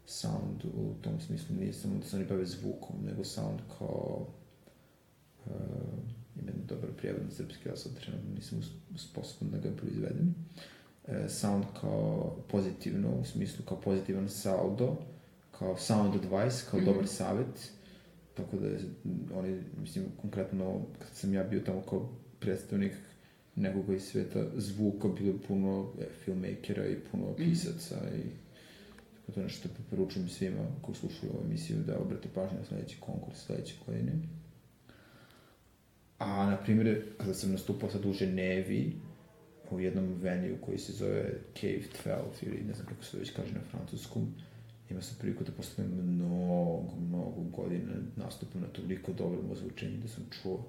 sound u tom smislu nije samo da se oni bave zvukom, nego sound kao uh, ima jedan dobar prijevod na srpski, ja sad trenutno nisam sposoban da ga proizvedem. Uh, sound kao pozitivno, u smislu kao pozitivan saldo, kao sound advice, kao mm -hmm. dobar savet, tako da oni, mislim, konkretno, kad sam ja bio tamo kao predstavnik nekoga iz sveta zvuka, bilo je puno e, filmmakera i puno mhm. pisaca mm -hmm. i tako to nešto preporučujem svima ko slušaju ovu emisiju da obrate pažnju na sledeći konkurs sledeće godine. A, na primjer, kada sam nastupao sad u Ženevi, u jednom veniju koji se zove Cave 12, ili ne znam kako se već kaže na francuskom, ima sam priliku da posle mnogo, mnogo godina nastupam na toliko dobrom ozvučenju da sam čuo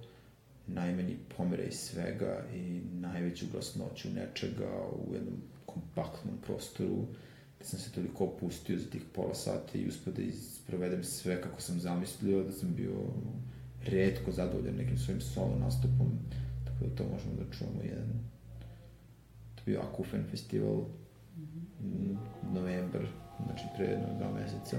najmanji pomeraj svega i najveću glasnoću nečega u jednom kompaktnom prostoru da sam se toliko opustio za tih pola sata i uspio da isprovedem sve kako sam zamislio, da sam bio redko zadovoljan nekim svojim solo nastupom, tako da to možemo da čujemo jedan to bio Akufen festival mm -hmm. novembar, znači pre jednog dva meseca.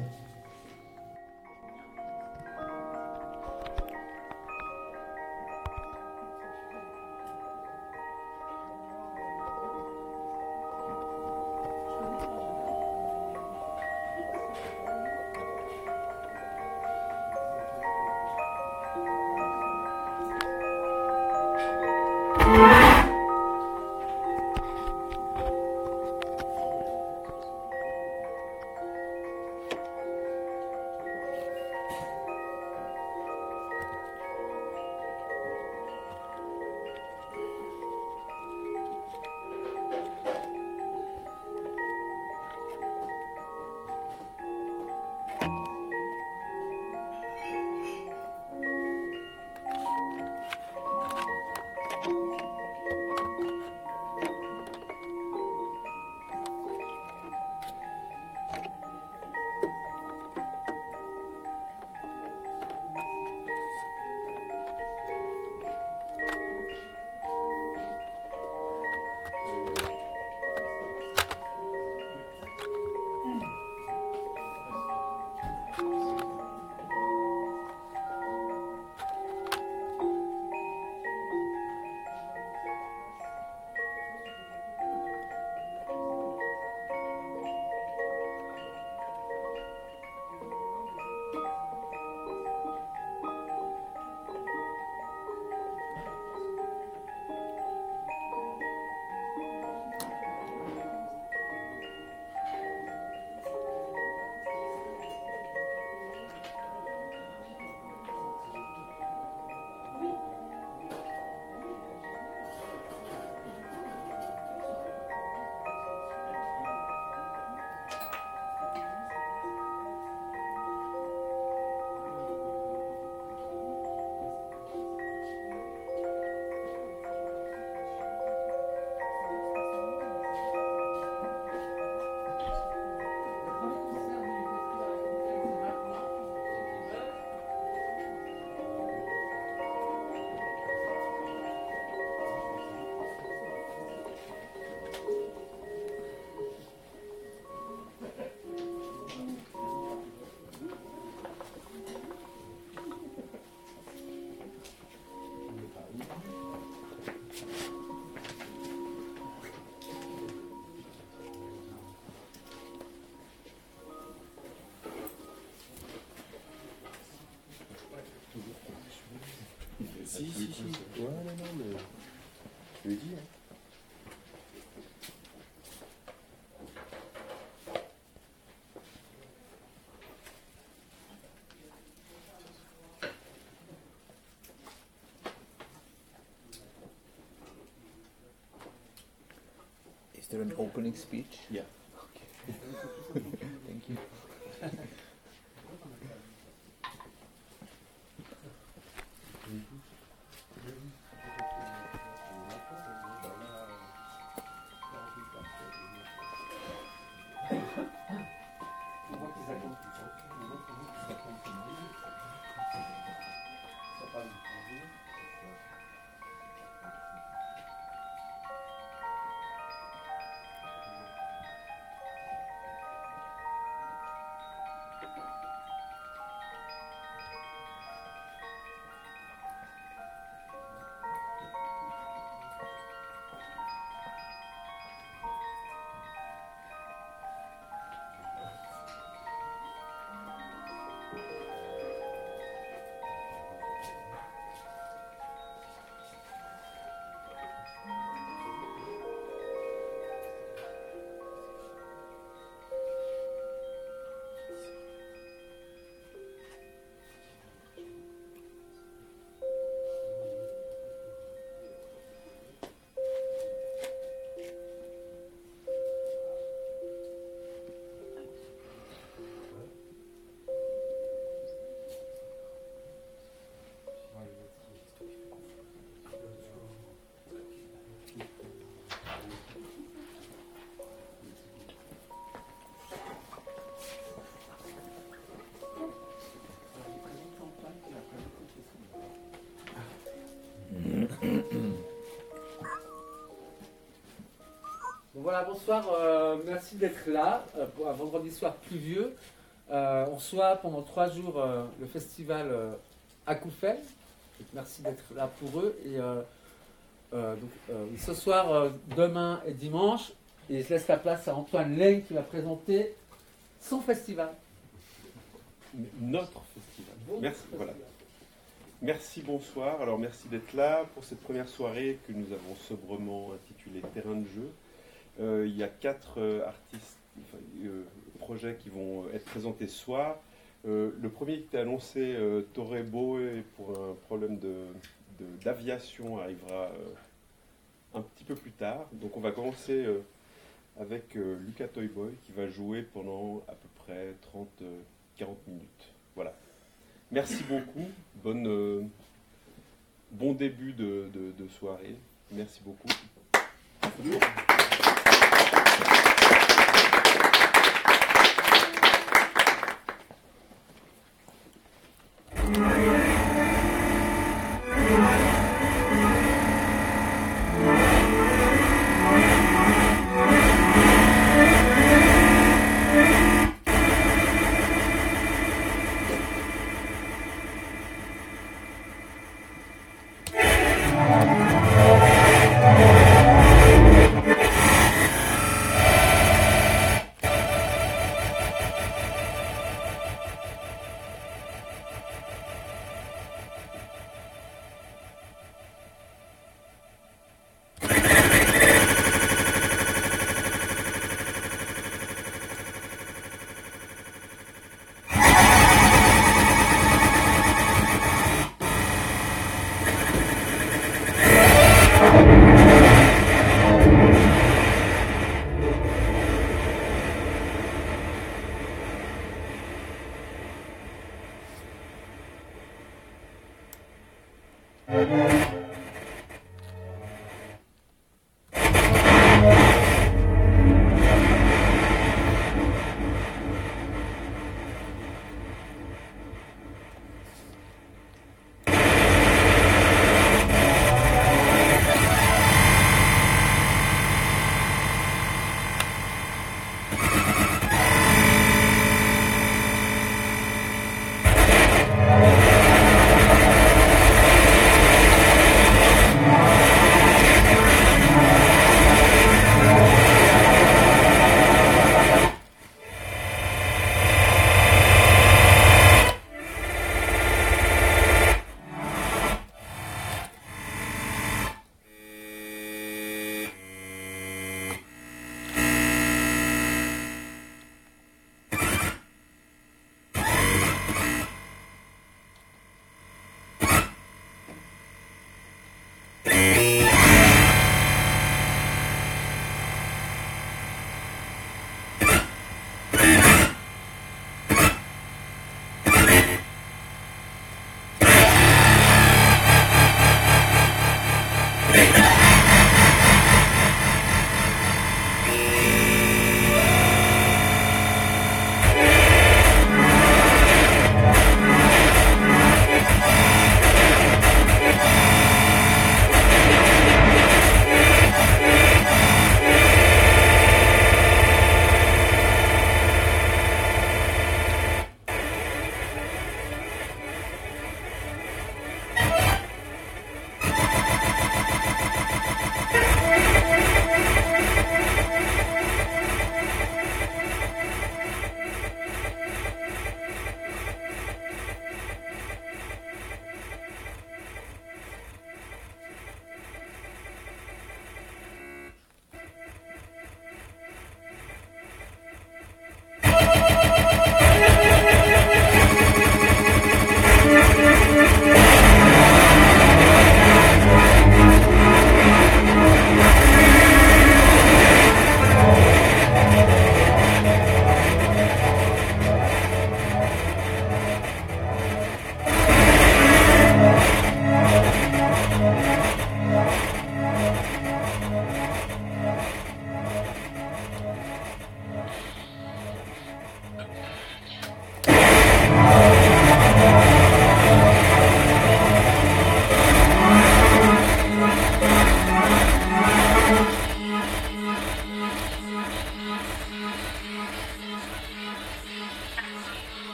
Si, si, si. Ouais, non, non, mais. Je lui ai dit, hein. Is there an opening speech? Yeah. Okay. *laughs* Thank you. *laughs* voilà, bonsoir. euh, merci d'être là euh, pour un vendredi soir pluvieux. Euh, on reçoit pendant trois jours euh, le festival. Donc, Merci d'être là pour eux. Et donc, ce soir, demain et dimanche, et je laisse la place à Antoine Leng qui va présenter son festival. Notre festival. Merci, festival. voilà. Merci, bonsoir. Alors merci d'être là pour cette première soirée que nous avons sobrement intitulée Terrain de jeu. Euh, il y a quatre euh, artistes, euh, projets qui vont être présentés ce soir. Le premier qui était annoncé, Torre Boe, pour un problème de- de- d'aviation, arrivera un petit peu plus tard. Donc on va commencer avec Lucas Toyboy qui va jouer pendant à peu près 30-40 minutes. Voilà. Merci beaucoup. Bon début de- de soirée. Merci beaucoup.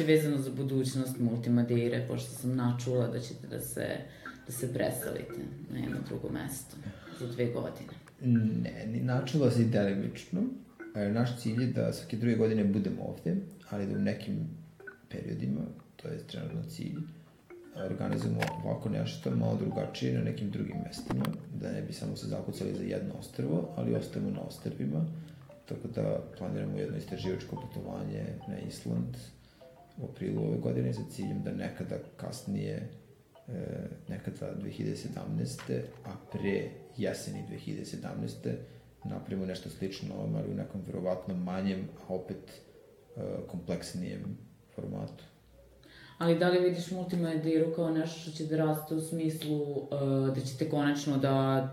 Biće vezano za budućnost Multimadeire, pošto sam načula da ćete da se, da se preselite na jedno drugo mesto za dve godine. Ne, ni načula se i delimično. E, Naš cilj je da svake druge godine budemo ovde, ali da u nekim periodima, to je trenutno cilj, organizujemo ovako nešto malo drugačije na nekim drugim mestima, da ne bi samo se zakucali za jedno ostrvo, ali ostajemo na ostrvima, tako da planiramo jedno istraživačko putovanje na Island u aprilu ove godine sa ciljem da nekada kasnije, e, nekada 2017. a pre jeseni 2017. napravimo nešto slično ovom, ali u nekom verovatno manjem, a opet e, kompleksnijem formatu. Ali da li vidiš multimediru kao nešto što će da raste u smislu uh, da ćete konačno da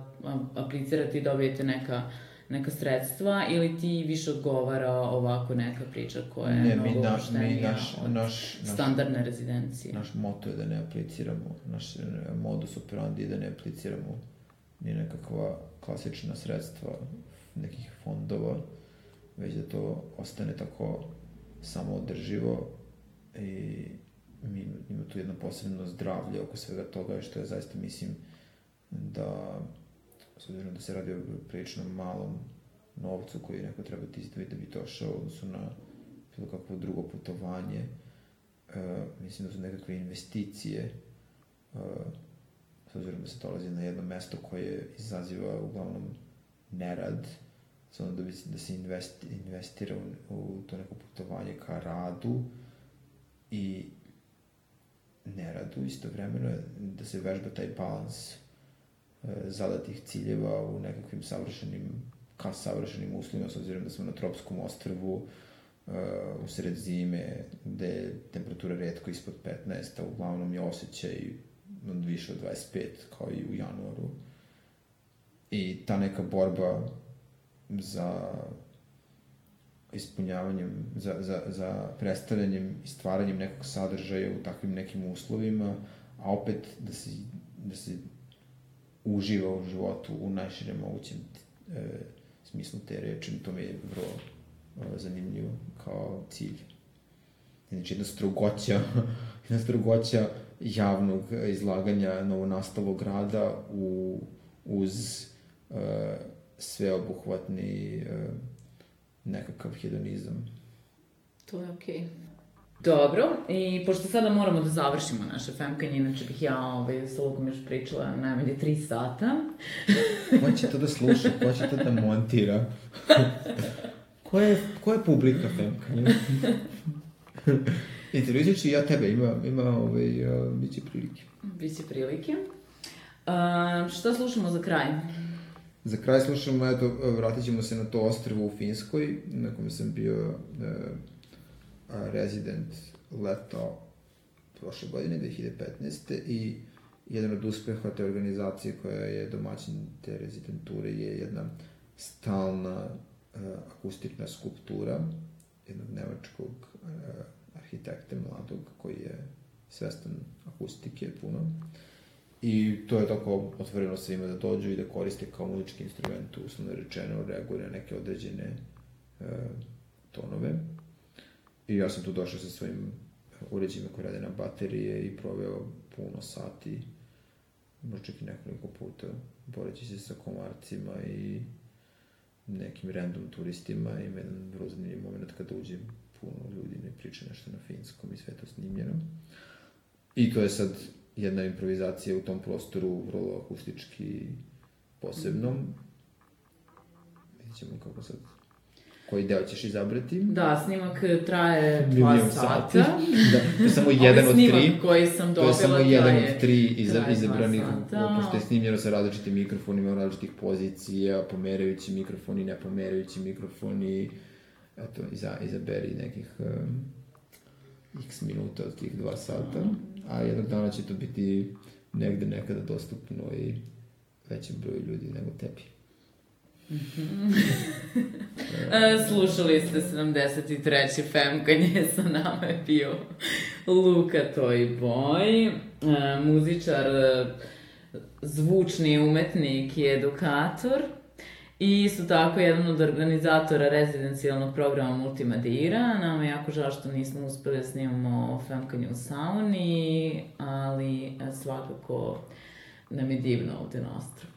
aplicirate i dobijete neka, neka sredstva ili ti više odgovara ovako neka priča koja je Ne, mnogo na, mi naš, od naš, naš, standardne rezidencije? naš moto je da ne apliciramo, naš modus operandi je da ne apliciramo ni nekakva klasična sredstva nekih fondova, već da to ostane tako samoodrživo i mi ima tu jedno posebno zdravlje oko svega toga, što je zaista mislim da s obzirom da se radi o prilično malom novcu koji neko treba ti izdaviti da bi došao u odnosu na bilo kakvo drugo putovanje, e, mislim da su nekakve investicije e, s obzirom da se dolazi na jedno mesto koje izaziva uglavnom nerad, samo da, bi, da se investi, investira u, u to neko putovanje ka radu i neradu istovremeno da se vežba taj balans zadatih ciljeva u nekakvim savršenim ka savršenim uslovima, s obzirom da smo na tropskom ostrvu, uh, u sred zime, gde je temperatura redko ispod 15, a uglavnom je osjećaj od više od 25, kao i u januaru. I ta neka borba za ispunjavanjem, za, za, za predstavljanjem i stvaranjem nekog sadržaja u takvim nekim uslovima, a opet da se, da se uživa u životu u najširem mogućem e, smislu te reči, to mi je vrlo e, zanimljivo kao cilj. Znači, jedna strogoća, *laughs* jedna strogoća javnog izlaganja novonastalog grada u, uz e, sveobuhvatni e, nekakav hedonizam. To je okej. Okay. Dobro, i pošto sada moramo da završimo naše femkanje, inače bih ja ovaj, sa Lukom još pričala najmanje tri sata. *laughs* Ko će to da sluša, ko će to da montira? *laughs* ko, je, ko je publika femkanja? *laughs* Intervjućat ću i ja tebe, ima, ima ovaj, uh, bit će prilike. Biće prilike. Uh, šta slušamo za kraj? Za kraj slušamo, eto, vratit ćemo se na to ostrvo u Finskoj, na kome sam bio uh, rezident leto prošle godine, 2015. I jedan od uspeha te organizacije koja je domaćin te rezidenture je jedna stalna uh, akustična skulptura jednog nemačkog uh, arhitekte mladog koji je svestan akustike puno. I to je tako otvoreno svima da dođu i da koriste kao muzički instrument, uslovno rečeno, reaguje na neke određene uh, tonove. I ja sam tu došao sa svojim uređima koji rade na baterije i proveo puno sati, možda čak i nekoliko puta, boreći se sa komarcima i nekim random turistima. Ima jedan vrlo zanimljiv moment kada uđe puno ljudi ne priča nešto na finskom i sve to snimljeno. I to je sad jedna improvizacija u tom prostoru, vrlo akustički posebnom. Vidjet ćemo kako sad koji deo ćeš izabrati. Da, snimak traje *laughs* dva sata. *laughs* da, to je samo jedan od tri. koji sam dobila To je samo jedan od tri iza, izabranih, pošto je snimljeno sa različitim mikrofonima, različitih pozicija, pomerajući mikrofoni, ne pomerajući mikrofoni. Eto, iza, izaberi nekih um, x minuta od tih dva sata. A jednog dana će to biti negde nekada dostupno i većem broju ljudi nego tebi. *laughs* E, Slušali ste 73. Femkanje, sa nama je bio Luka Toy Boy, e, muzičar, e, zvučni umetnik i edukator. I isto tako jedan od organizatora rezidencijalnog programa Multimadira. Nama je jako žao što nismo uspeli da snimamo Femkanje u sauni, ali svakako nam je divno ovde na ostrovu.